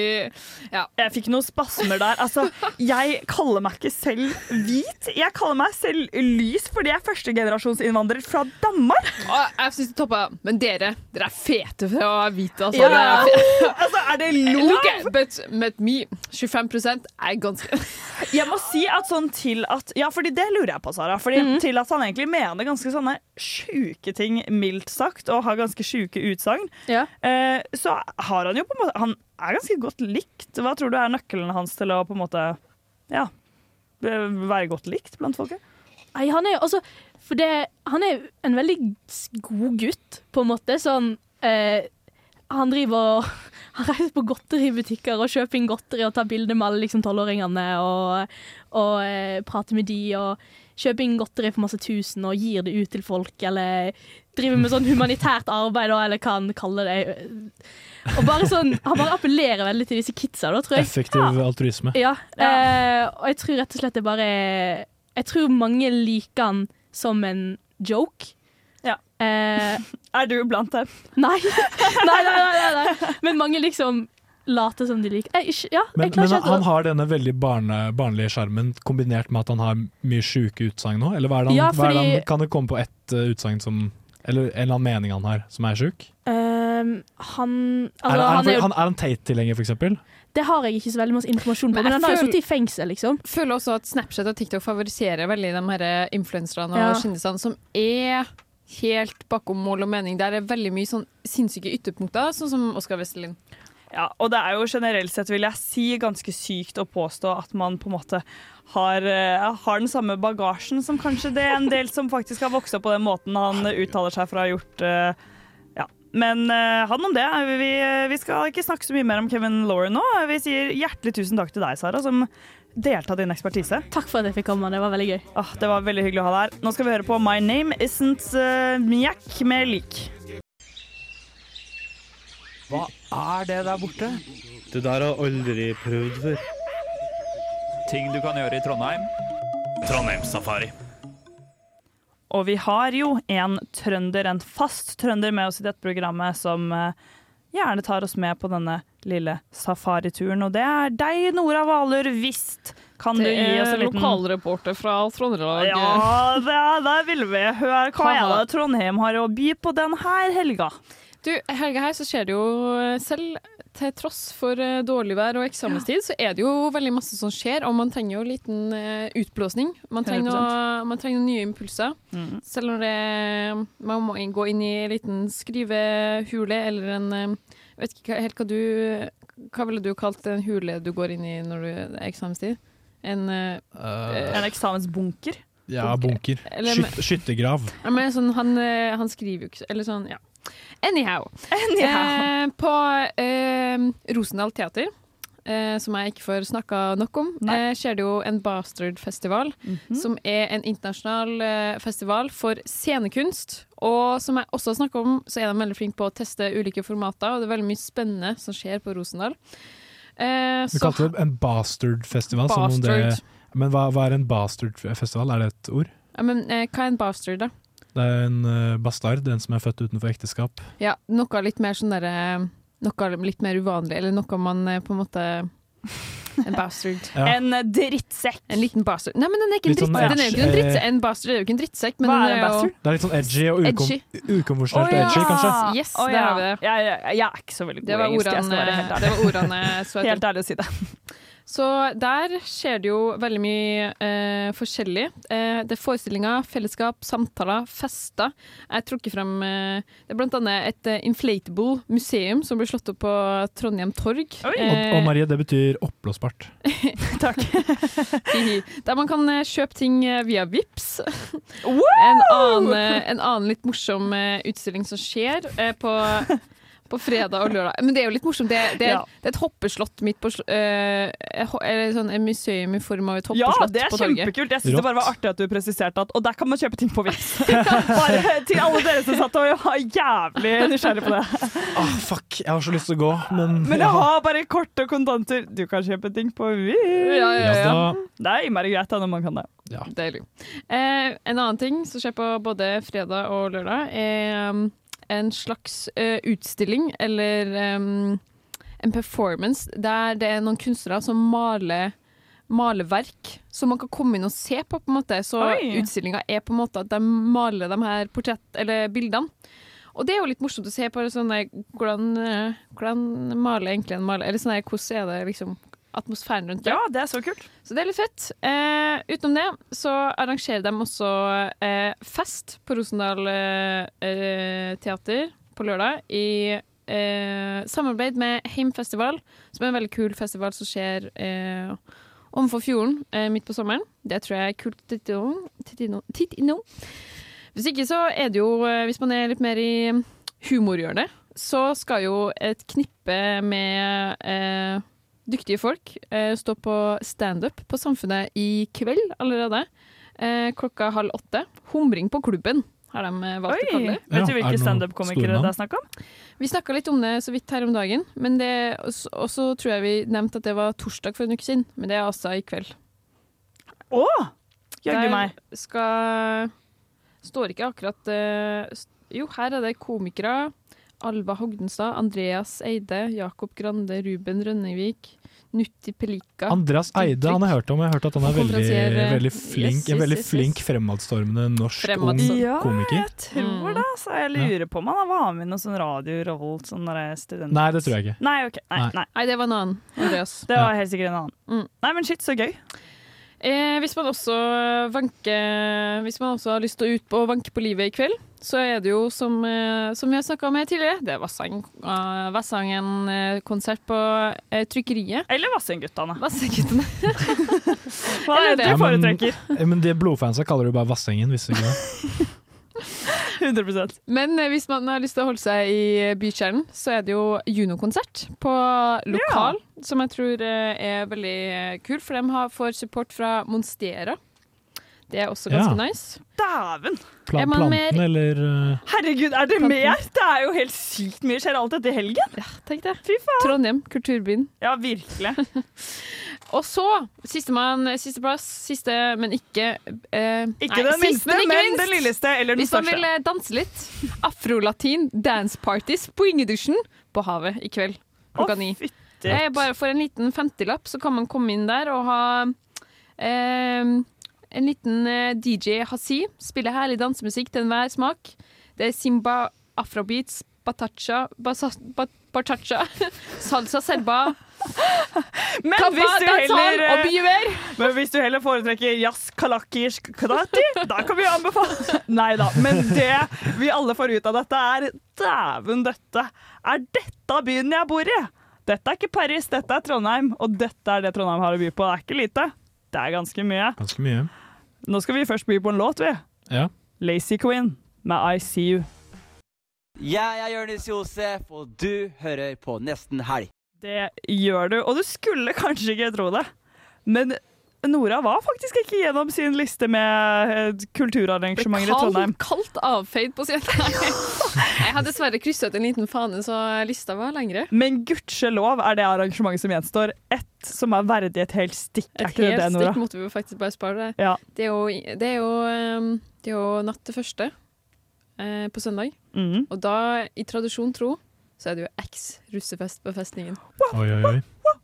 ja. Jeg fikk noen spasmer der. Altså, jeg kaller meg ikke selv hvit. Jeg kaller meg selv lys fordi jeg er førstegenerasjonsinnvandrer fra Danmark. Og jeg syns det toppa. Men dere, dere er fete for å være hvite, altså. Ja. Dere er fe- <laughs> Altså, er det lov? Look at, but med me, 25% er ganske <laughs> Jeg må si at sånn til at Ja, fordi det lurer jeg på, Sara. Fordi Til at han egentlig mener ganske sånne sjuke ting, mildt sagt, og har ganske sjuke utsagn, eh, så har han jo på en måte Han er ganske godt likt. Hva tror du er nøkkelen hans til å på en måte Ja, være godt likt blant folket? Nei, han er jo altså For det, han er en veldig god gutt, på en måte. Sånn eh, Han driver og <laughs> Han reiser på godteributikker og kjøper inn godteri og tar bilder med alle liksom tolvåringene og, og eh, prater med de og kjøper inn godteri for masse tusen og gir det ut til folk, eller driver med sånn humanitært arbeid, eller hva han kaller det. Og bare sånn, Han bare appellerer veldig til disse kidsa, da, tror jeg. Effektiv altruisme. Ja, eh, og jeg tror rett og slett det bare Jeg tror mange liker han som en joke. Ja. Eh, er du blant dem? Nei. <laughs> nei, nei, nei, nei, nei. Men mange liksom later som de liker jeg, ikke- Ja, Men, jeg men ikke han har denne veldig barne, barnlige sjarmen kombinert med at han har mye sjuke utsagn nå? Eller hva er det han, Ja, hva er det han, kan det komme på ett uh, utsagn som Eller en eller annen mening han har, som er sjuk? Ehm, Han Altså, er, han, han er han, er han Tate-tilhenger, for eksempel? Det har jeg ikke så veldig masse informasjon på, Men men han har jo sittet i fengsel, liksom. føler også at Snapchat og TikTok favoriserer veldig de her influenserne Ja. og kjendisene som er helt bakom mål og mening. Der er veldig mye sånn sinnssyke ytterpunkter, sånn som Oskar Westerlin. Ja, og det er jo generelt sett, vil jeg si, ganske sykt å påstå at man på en måte har, eh, har den samme bagasjen som kanskje det er en del som faktisk har vokst opp på den måten han uttaler seg for å ha gjort. eh, ja. Men eh, han om det. Vi, vi skal ikke snakke så mye mer om Kevin Lauren nå. Vi sier hjertelig tusen takk til deg, Sara, som delte av din ekspertise. Takk for at jeg fikk komme. Det var veldig gøy. Ah, det var veldig hyggelig å ha deg her. Nå skal vi høre på My Name Isn't uh, Mjekk med lik. Hva er det der borte? Det der har jeg aldri prøvd før. Ting du kan gjøre i Trondheim. Trondheimssafari. Og vi har jo en trønder, en fast trønder med oss i dette programmet, som eh, gjerne tar oss med på denne lille safarituren. Og det er deg, Nora Hvaler. Visst kan du Det gi oss en liten lokalreporter fra Trøndelag. Ja, det, der vil vi høre hva Hva er det Trondheim har å by på denne helga. Du, helga her så skjer det jo eh, selv til tross for eh, dårlig vær og eksamenstid, så er det jo veldig masse som skjer, og man trenger jo en liten eh, utblåsning. Man trenger, noe, man trenger noen nye impulser. Mm. Selv om det, man må gå inn i en liten skrivehule eller en Jeg vet ikke helt hva du Hva ville du kalt en hule du går inn i når du det er eksamenstid? En, eh, En eksamensbunker. Ja, bunker. Eller- Skyt, skyttergrav. ja, men sånn, han, han skriver jo ikke så- Eller sånn, ja. Anyhow. Anyhow. Eh, på eh, Rosendal Teater, eh, som jeg ikke får snakka nok om, eh, skjer det jo en Bastard-festival. Mhm. Som er en internasjonal eh, festival for scenekunst. Og som jeg også har snakka om, så er de veldig flinke på å teste ulike formater, og det er veldig mye spennende som skjer på Rosendal. Eh, så- kalte det en bastard-festival. som om det- Bastard. Men hva, hva er en bastard-festival? Er det et ord? ja, men eh, hva er en bastard, da? Det er en eh, bastard, en som er født utenfor ekteskap. Ja, noe litt mer sånn derre Noe litt mer uvanlig, eller noe man eh, på en måte En bastard. Ja. En drittsekk. En liten bastard. Nei, men den er ikke en drittsekk. sånn. Den er jo ikke en, drittsekk. eh, en bastard er jo ikke en drittsekk. Men Hva er en bastard? Det er litt sånn edgy og ukom ukonvensjonelt Å, ja. edgy, kanskje. Yes, oh, ja. har vi det. Jeg, jeg, jeg er ikke så veldig god Det var i engelsk, jeg skal ordene, være helt ærlig. det var ordene Helt ærlig å si det. Så der skjer det jo veldig mye eh, forskjellig. Eh, det er forestillinger, fellesskap, samtaler, fester. Jeg trukker frem eh, Det er blant annet et eh, inflatable museum som blir slått opp på Trondheim torg. Og, Eh, og Marie, det betyr oppblåsbart. <laughs> Takk. <laughs> Der man kan eh, kjøpe ting eh, via Vips. En annen, eh, en annen litt morsom eh, utstilling som skjer eh, på, på fredag og lørdag. Men det er jo litt morsomt. Det, det, er, Ja. det er et hoppeslott midt på sl- eh, Eller sånn et museum i form av et hoppeslott på torget. Ja, det er kjempekult. Jeg synes det bare var artig at du presiserte at Og der kan man kjøpe ting på Vipps. <laughs> <laughs> bare til alle dere som satt og var jævlig nysgjerrig på det. Ah, fuck, jeg har så lyst til å gå, men, Men jeg har bare kort og kontanter. Du kan kjøpe ting på Vipps. Ja, ja, ja. Det er innmari greit da når man kan det. Ja. Deilig. Eh, en annen ting som skjer på både fredag og lørdag, er um, en slags uh, utstilling eller um, en performance der det er noen kunstnere som maler maleverk som man kan komme inn og se på. på en måte. Så utstillinga er på en måte at de maler de her portrett- eller bildene. Og det er jo litt morsomt å se på sånn der, hvordan, eh, hvordan maler egentlig en maler Eller sånn der, hvordan er det liksom atmosfæren rundt det. Ja, det er så kult. Så det er litt fett. Eh, utenom det så arrangerer de også eh, fest på Rosendal eh, eh, teater på lørdag i eh, samarbeid med Heimfestival, som er en veldig kul festival som skjer eh, overfor fjorden midt på sommeren. Det tror jeg er kult innom. Titt innom. Hvis ikke så er det jo, hvis man er litt mer i humorhjørnet, så skal jo et knippe med eh, dyktige folk eh, står på standup på Samfunnet i kveld allerede. Eh, klokka halv åtte. Humring på klubben har de eh, valgt Oi, å kalle det. vet du hvilke standup-komikere det er snakk om? Vi snakka litt om det så vidt her om dagen, men det, og så tror jeg vi nevnte at det var torsdag for en uke siden, men det er altså i kveld. Å! Jaggu Der meg. skal Står ikke akkurat uh, Jo, her er det komikere. Alva Hogdenstad, Andreas Eide, Jakob Grande, Ruben Rønnevik, Nutti Pelika. Andreas Eide han har jeg hørt om. Jeg har hørt at han er veldig, eh, veldig flink, yes, en yes, veldig yes, yes. flink fremadstormende norsk ung Fremadstorm- Ja, komiker. jeg tror det. Så jeg lurer på om han var med i noe sånn Radio Revolt, sånn der student... Nei, det tror jeg ikke. Nei, ok. Nei, Nei. nei. Nei, det var en annen. Andreas. Det var helt sikkert en annen. Mm. Nei, men shit, så gøy. Eh, hvis man også vanker Hvis man også har lyst til å ut på vanke på livet i kveld, så er det jo som, eh, som vi har snakka om tidligere, det er uh, Vassangen-konsert på eh, Trykkeriet. Eller Vassendguttene. Vassenguttene. <laughs> Hva er det du Ja, men- foretrekker? Ja, men de blodfansa kaller du bare Vassengen, visste du ikke det? <laughs> <laughs> 100 Men eh, hvis man har lyst til å holde seg i eh, bykjernen, så er det jo Juno-konsert på lokal, som jeg tror eh, er veldig kul, for de får support fra Monstera. Det er også ganske Ja. nice. Dæven! Pla Er mer- planten eller Herregud, er det Planten. mer? Det er jo helt sykt mye. Skjer alt dette i helgen? Ja, tenk det. Fy faen. Trondheim, kulturbyen. Ja, virkelig. <laughs> Og så, sistemann, sisteplass, siste, men ikke eh, Ikke nei, den minste, minste, ikke men den lilleste eller den Hvis man vil eh, danse litt, afrolatin dance parties på Ingedusjen på havet i kveld klokka ni. Er bare for en liten 50-lapp, så kan man komme inn der og ha eh, en liten eh, DJ Hasi. Spille herlig dansemusikk til enhver smak. Det er Simba, afrobeats, batacha, batacha, <laughs> salsa serba, Men hvis du heller og. Men hvis du heller foretrekker jazz kalakish kadati, da kan vi anbefale <laughs> Nei da. Men det vi alle får ut av dette, er dæven døtte. Er dette byen jeg bor i? Dette er ikke Paris, dette er Trondheim. Og dette er det Trondheim har å by på. Det er ikke lite. Det er ganske mye. ganske mye? Nå skal vi først by på en låt, vi. Ja. Lazy Queen med I See You. Jeg er Jonis Josef, og du hører på Nesten Helg. Det gjør du, og du skulle kanskje ikke tro det. Men Nora var faktisk ikke gjennom sin liste med eh, kulturarrangementer i Trondheim. Kaldt, avfeid på siden. <laughs> Jeg har dessverre krysset en liten fane, så lista var lengre. Men gudskjelov er det arrangementet som gjenstår, ett som er verdig et helt stikk. Et helt det, Nora? stikk måtte vi faktisk bare spare. Ja. Det, er jo, det, er jo, um, det er jo natt til første eh, på søndag. mm. Og da, i tradisjon tro, så er det jo eks-russefest på festningen. Oi, oi, oi.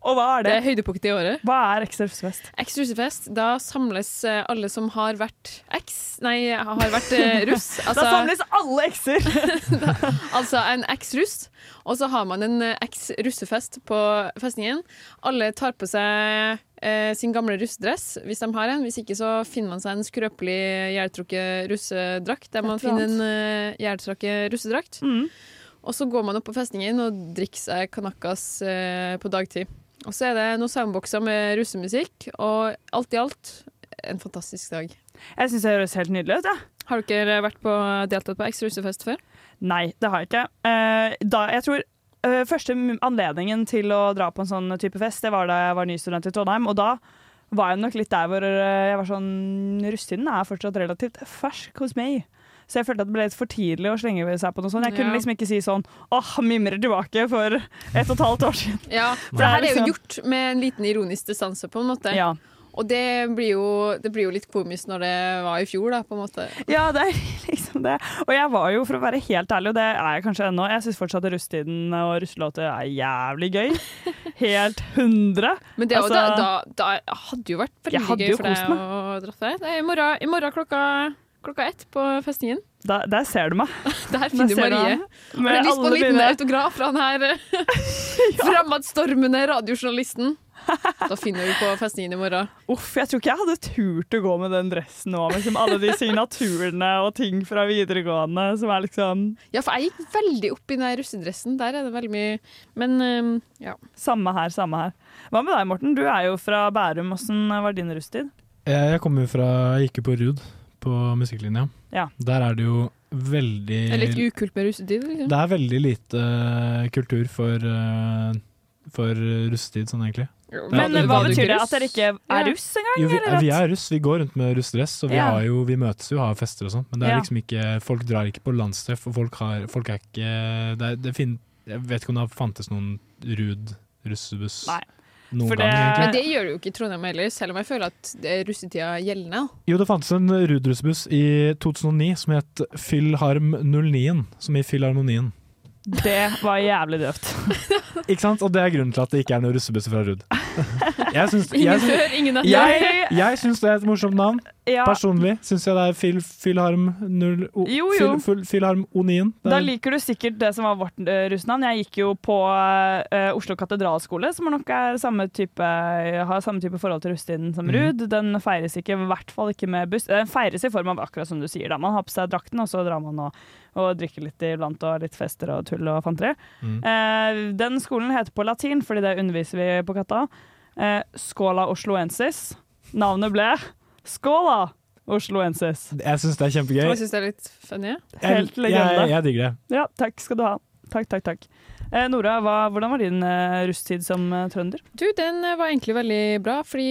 Og hva er det? Det er høydepunktet i året. Hva er eks-russefest? Eks-russefest, da samles eh, alle som har vært eks... Nei, har vært russ. russ. <laughs> Da samles alle ekser! <laughs> altså en eks-russ, og så har man en eh, eks-russefest på festningen. Alle tar på seg eh, sin gamle russedress, hvis de har en. Hvis ikke så finner man seg en skrøpelig jerntrukket russedrakt, der man finner en uh, russedrakt. russedrakt. Og så går man opp på festningen og drikker seg kanakas eh, på dagtid. Og så er det noen soundboxer med russemusikk, og alt i alt en fantastisk dag. Jeg syns det høres helt nydelig ut. Ja. Har dere vært på, deltatt på eks-russefest før? Nei, det har jeg ikke. Eh, da, jeg tror eh, første anledningen til å dra på en sånn type fest, det var da jeg var ny student i Trondheim. Og da var jeg nok litt der hvor jeg var sånn Russetiden er fortsatt relativt fersk hos meg. Så jeg følte at det ble litt for tidlig å slenge seg på noe sånt. Jeg kunne liksom ikke si sånn åh, mimrer tilbake for ett og et halvt år siden. Ja, for Det er her er jo liksom- gjort med en liten ironisk distanse, på en måte. Ja. Og det blir, jo, det blir jo litt komisk når det var i fjor, da, på en måte. Ja, det er <laughs> liksom det. Og jeg var jo, for å være helt ærlig, og det er jeg kanskje ennå, jeg syns fortsatt russetiden og russelåter er jævlig gøy. <laughs> Helt hundre. Men det, Altså, da, da, da hadde jo vært veldig gøy for deg å dra deg. Det i morgen, i morgen klokka, klokka ett på festningen. Der, der ser du meg. <laughs> Der finner du du Marie. meg. Har du lyst på en liten mine- autograf fra den her <laughs> <laughs> ja. fremadstormende radiojournalisten? Da finner du på festningen i morgen. Uff, jeg tror ikke jeg hadde turt å gå med den dressen nå, med liksom alle de signaturene og ting fra videregående som er liksom Ja, for jeg gikk veldig opp i den der russedressen. Der er det veldig mye Men eh, ja. Samme her, samme her. Hva med deg, Morten? Du er jo fra Bærum. Åssen var din russetid? Jeg, jeg kommer jo fra Jeg gikk jo på RUD, på musikklinja. Ja. Der er det jo veldig Det er litt ukult med russetid. Liksom. Det er veldig lite eh, kultur for, uh, for russetid, sånn egentlig. Men Ja, hva det- betyr det? At dere ikke er russ engang? Jo, vi, eller vi er russ, vi går rundt med russedress, og vi, Ja. har jo, vi møtes jo og har fester og sånn. Men det er Ja. liksom ikke, folk drar ikke på landstreff, og folk, har, folk er ikke det er, det fin, Jeg vet ikke om det har fantes noen RUD russebuss noen for gang, egentlig. Men det gjør det jo ikke i Trondheim heller, selv om jeg føler at det er russetida gjeldende. Jo, det fantes en RUD-russebuss i 2009 som het Fyllharm 09, som i Filharmonien. Det var jævlig døvt. <laughs> Ikke sant? Og det er grunnen til at det ikke er noen russebusser fra RUD. Jeg syns, Ingen jeg, syns- før, ingen etter. jeg, jeg syns det er et morsomt navn. Ja. Personlig syns jeg det er Phil, Fyllharm 0, o, Jo, jo. Phil, Fyll, Fyllharm Onien. Det Da er- liker du sikkert det som var vårt uh, russnavn. Jeg gikk jo på uh, Oslo katedralskole, som nok er samme type, har samme type forhold til russetiden som Mhm. RUD. Den feires ikke, i hvert fall ikke med buss. Den feires i form av akkurat som du sier. Da. Man har på seg drakten, og så drar man og, og drikker litt iblant, og litt fester og tull og fanteri. Mm. Eh, den skolen heter på latin, fordi det underviser vi på Katta. Eh, Skåla osloensis. Navnet ble Skåla osloensis. Jeg syns det er kjempegøy. Jeg syns det er litt funny. ja. Helt legende. Jeg, jeg digger det. Ja, takk skal du ha. Takk, takk, takk. Eh, Nora, hva, hvordan var din eh, rusttid som eh, trønder? Du, den eh, var egentlig veldig bra, fordi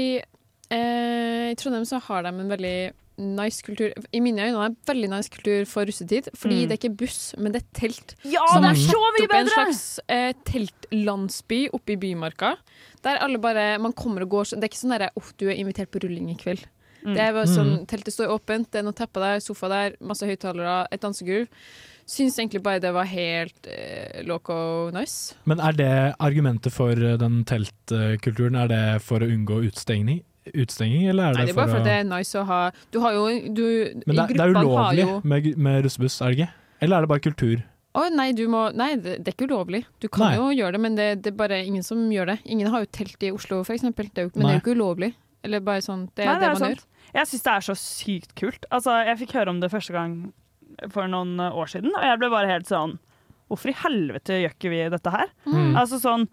eh, i Trondheim så har de en veldig nice kultur I mine øyne er det veldig nice kultur for russetid, fordi Mm. det er ikke buss, men det er telt. Ja, Som det er så mye bedre! En slags eh, teltlandsby oppe i Bymarka. Der alle bare Man kommer og går Det er ikke sånn derre Oh, du er invitert på rulling i kveld'. Mm. Det er bare sånn, Mm. Teltet står åpent, det er noen tepper der, sofa der, masse høyttalere, et dansegulv. Syns egentlig bare det var helt eh, loco nice. Men er det argumentet for eh, den teltkulturen? Er det for å unngå utstengning, utstenging eller er det, Nei, det er bare for at det er nice å ha Du har jo du, Men det, det er ulovlig jo med, med russebuss, er det ikke? Eller er det bare kultur? Å nei, du må, nei det, det er ikke ulovlig. Du kan Nei. jo gjøre det, men det, det er bare ingen som gjør det. Ingen har jo telt i Oslo, for eksempel. Det jo, men det er jo ikke ulovlig. Eller bare sånn, det er Nei, det, det man sant. Jeg syns det er så sykt kult. Altså, jeg fikk høre om det første gang for noen år siden, og jeg ble bare helt sånn Hvorfor i helvete gjør ikke vi dette her? Mm. Altså sånn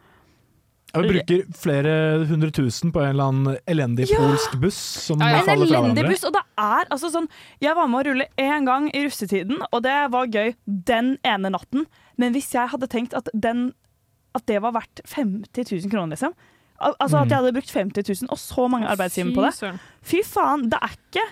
Ja, Vi bruker flere hundre tusen på en eller annen elendig Ja. polsk buss som ja, faller fra elendig hverandre. buss, og det er altså sånn Jeg var med å rulle én gang i russetiden, og det var gøy den ene natten. Men hvis jeg hadde tenkt at, den, at det var verdt 50 000 kroner, liksom Al Altså at Mm. jeg hadde brukt 50 000 og så mange arbeidstimer på det. Fy faen, det er ikke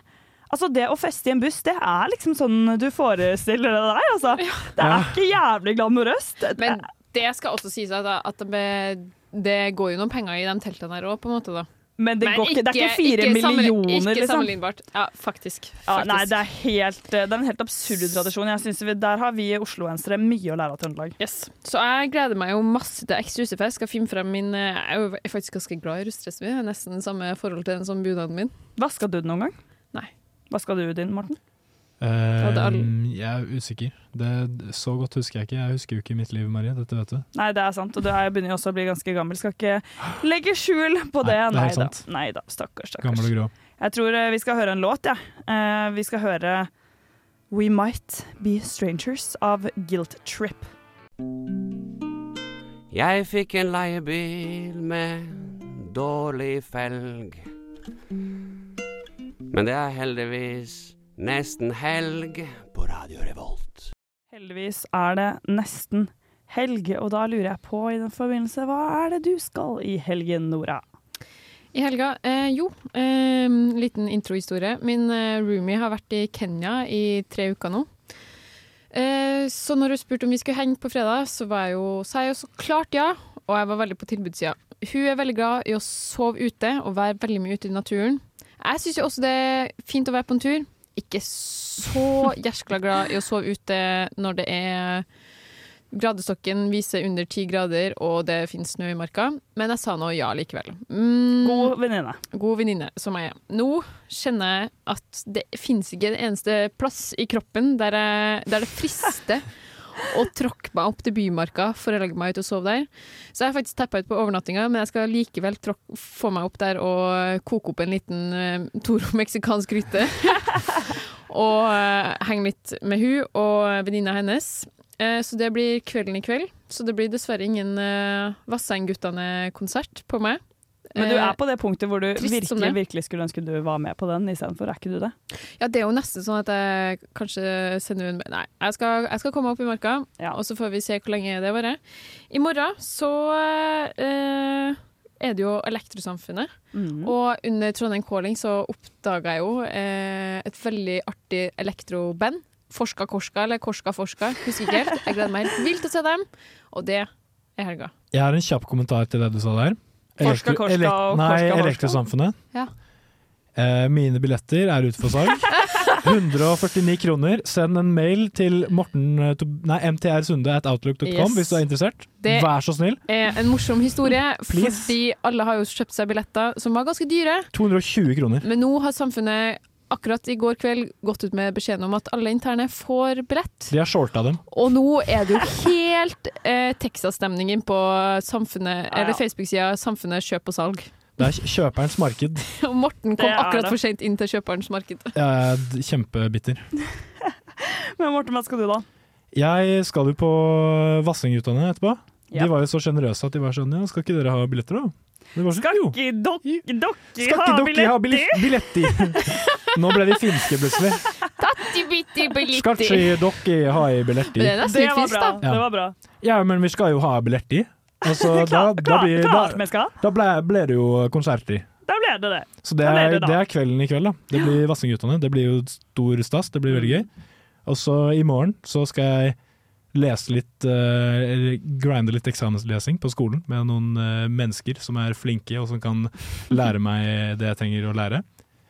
Altså Det å feste i en buss, det er liksom sånn du forestiller deg. Altså. Det er Ja. ikke jævlig glamorøst. Men det skal også sies at, at det, det går jo noen penger i de teltene der òg, på en måte. da. Men det går ikke- det er ikke fire millioner, millioner, Ikke liksom. sammenlignbart. Ja, faktisk. Ja, nei, det er, helt, det er en helt absurd tradisjon. Jeg synes vi, Der har vi osloensere mye å lære av Trøndelag. Yes. Så jeg gleder meg jo masse til ekstra russefest. Skal finne frem min Jeg er jo faktisk ganske glad i russedress. Nesten samme forhold til den som bunaden min. Vaska du den noen gang? Nei. Vaska du din, Morten? Eh, jeg er usikker. Det, så godt husker jeg ikke. Jeg husker jo ikke mitt liv, Marie. Dette vet du. Nei, det er sant. Og du er- begynner jo også å bli ganske gammel. Skal ikke legge skjul på det. Nei, det er da. sant. Nei da, stakkars, stakkars. Gammel og grå. Jeg tror eh, vi skal høre en låt, jeg. Ja. vi skal høre We Might Be Strangers av Guilt Trip. Jeg fikk en leiebil med dårlig felg. Men det er heldigvis nesten helg på Radio Revolt. Heldigvis er det nesten helg, og da lurer jeg på i den forbindelse, hva er det du skal i helgen, Nora? I helga? Eh, jo, eh, liten introhistorie. Min eh, roomie har vært i Kenya i tre uker nå. Eh, så når hun spurte om vi skulle henge på fredag, så var jeg jo, sa jeg jo så klart ja. Og jeg var veldig på tilbudssida. Hun er veldig glad i å sove ute og være veldig mye ute i naturen. Jeg syns jo også det er fint å være på en tur. Ikke så gjerskla glad i å sove ute når det er Gradestokken viser under ti grader, og det finnes snø i marka. Men jeg sa nå ja likevel. Mm, God venninne. God venninne, som jeg er. Nå kjenner jeg at det finnes ikke en eneste plass i kroppen der, jeg, der det frister å tråkke meg opp til Bymarka for å legge meg ut og sove der. Så jeg har faktisk tappa ut på overnattinga, men jeg skal likevel tråk, få meg opp der og koke opp en liten uh, Toro <laughs> meksikansk gryte. <laughs> og uh, henge litt med hun og venninna hennes. Eh, så det blir kvelden i kveld. Så det blir dessverre ingen uh, Vassendguttene-konsert på meg. Men du Eh, er på det punktet hvor du virkelig, virkelig skulle ønske du var med på den istedenfor. Er ikke du det? Ja, det er jo nesten sånn at jeg kanskje sender en Nei, jeg skal, jeg skal komme opp i marka, og så får vi se hvor lenge det varer. I morgen så eh, er det jo Elektrosamfunnet. mm. Og under Trondheim Calling så oppdaga jeg jo eh, et veldig artig elektroband. Forska Korska, eller Korska Forska, husker ikke helt. Jeg gleder meg helt vilt til å se dem, og det er helga. Jeg har en kjapp kommentar til det du sa der. Korska elek- og Nei, Korska, Forska. Elektrosamfunnet. Ja. Eh, mine billetter er ute for salg. <laughs> 149 kroner. Send en mail til Morten eh, Nei, mtrsunde.outlook.com Yes. hvis du er interessert. Det- Vær så snill. er en morsom historie, Please. fordi alle har jo kjøpt seg billetter som var ganske dyre. 220 kroner. Men nå har samfunnet akkurat i går kveld gått ut med beskjeden om at alle interne får billett. De har shorta dem. Og nå er det jo helt eh, Texas-stemning inn på samfunnet, Ja, ja. eller Facebook-sida Samfunnet kjøp og salg. Det er kjøperens marked. <laughs> Og Morten kom akkurat det. for sent inn til kjøperens marked. Jeg er kjempebitter. <laughs> Men Morten, hva skal du da? Jeg skal jo på Vassendguttene etterpå. Ja. De var jo så sjenerøse at de var sånn Ja, skal ikke dere ha billetter, da? Skal ikke dere Skal ikke dere ha billett- billetter? <laughs> Nå ble de finske plutselig. Skal ikke dere ha i billett i. det Det var fisk, bra. Ja. Det var bra. Ja, men vi skal jo ha billetter. Altså, da, da, blir, da, Klart vi skal. da ble, ble det jo konsert i. Da ble det det. Så det er, det det er kvelden i kveld, da. Det blir Vassendguttene. Det blir jo stor stas. Det blir veldig gøy. Og så i morgen så skal jeg lese litt, uh, grinde litt eksamenslesing på skolen med noen uh, mennesker som er flinke og som kan lære meg det jeg trenger å lære.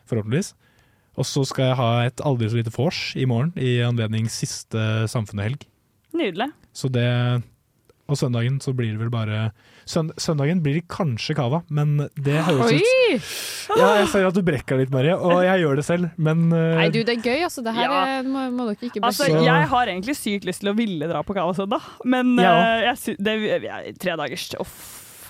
Forhåpentligvis. Og så skal jeg ha et aldri så lite vors i morgen i anledning siste Samfunnet-helg. Nydelig. Så det Og søndagen så blir det vel bare sønd Søndagen blir det kanskje cava, men det høres ut Oi! Ja, jeg ser at du brekker litt, Marie, og jeg gjør det selv, men uh, Nei, du, det er gøy, altså. Det her Ja. er, må, må dere ikke Altså, bli jeg har egentlig sykt lyst til å ville dra på Kava søndag, men Ja. eh, jeg sy det er tre dagers. Uff.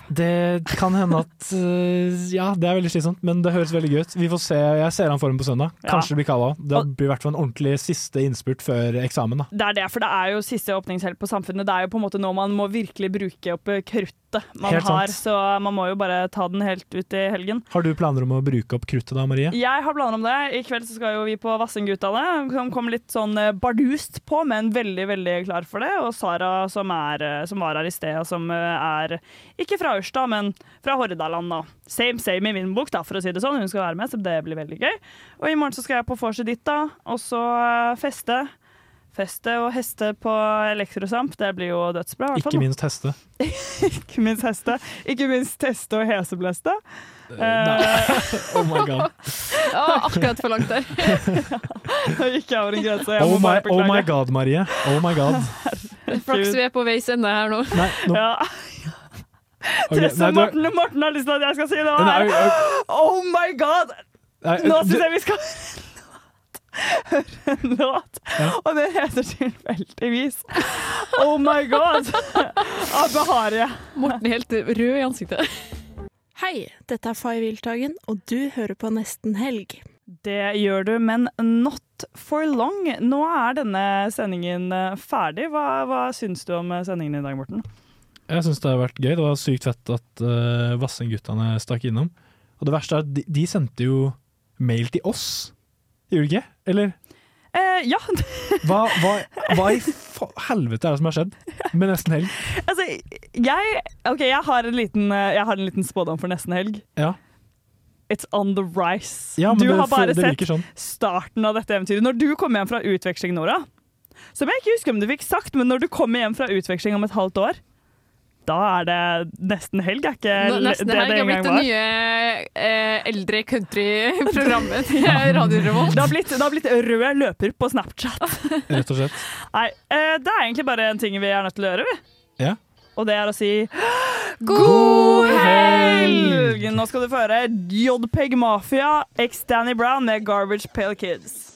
Det kan hende at øh, Ja, det er veldig slitsomt, men det høres veldig gøy ut. Vi får se. Jeg ser han for meg på søndag. Kanskje det blir kava. Det blir i hvert fall en ordentlig siste innspurt før eksamen. da. Det er det, for det er jo siste åpningshelg på Samfunnet. Det er jo på en måte nå man må virkelig bruke opp kruttet man har, så man må jo bare ta den helt ut i helgen. Har du planer om å bruke opp kruttet da, Marie? Jeg har planer om det. I kveld så skal jo vi på Vassendgutane, som kom litt sånn eh, bardust på, men veldig veldig klar for det. Og Sara, som, er, eh, som var her i sted, og som eh, er ikke fra Ørsta, men fra Hordaland. da. Same same i min bok, da, for å si det sånn. Hun skal være med, så det blir veldig gøy. Og i morgen så skal jeg på vorset ditt, da, og så eh, feste. Feste og heste på elektrosamp, det blir jo dødsbra. i hvert fall, Ikke <laughs> minst heste. Ikke minst heste. Ikke minst teste og hesebleste. nei. <laughs> Oh my god. <laughs> Ja, akkurat for langt der. Nå gikk jeg over en grense. Jeg Oh my, oh my god, Marie. Oh my god. Flaks vi er på veis ende her nå. Nei, nå. Ja. <laughs> Ok, Det nei, du- Morten, Morten har lyst til at jeg skal si nå, Nei, er. Oh my god! Nei, Nå du- syns jeg vi skal <laughs> høre en låt, og det heter tilfeldigvis Oh my god <laughs> av Beharie. Morten er helt rød i ansiktet. Hei, dette er Fay Wiltagen, og du hører på Nesten Helg. Det gjør du, men not for long. Nå er denne sendingen eh, ferdig. Hva, hva syns du om eh, sendingen i dag, Morten? Jeg syns det har vært gøy. Det var sykt fett at uh, Vassendguttene stakk innom. Og det verste er at de, de sendte jo mail til oss, gjorde de ikke? Eller Eh, ja. <laughs> hva, hva, hva i helvete er det som har skjedd med Nesten Helg? altså, jeg OK, jeg har en liten, eh, jeg har en liten spådom for nesten helg. Ja. It's on the rise. Ja, du det- har bare sett sånn. starten av dette eventyret. Når du kommer hjem fra utveksling, Nora, som jeg ikke husker om du fikk sagt, men når du kommer hjem fra utveksling om et halvt år, da er det nesten helg, er ikke Nå, nesten det det her det har er blitt det nye eh, eldre country-programmet til Radio Revolt. Det har, blitt, det har blitt rød løper på Snapchat. <laughs> Rett og slett. Nei, eh, det er egentlig bare en ting vi er nødt til å gjøre, vi. Ja. Og det er å si <gasps> God helg! Nå skal du få høre JPEG Mafia x Danny Brown med Garbage Pale Kids.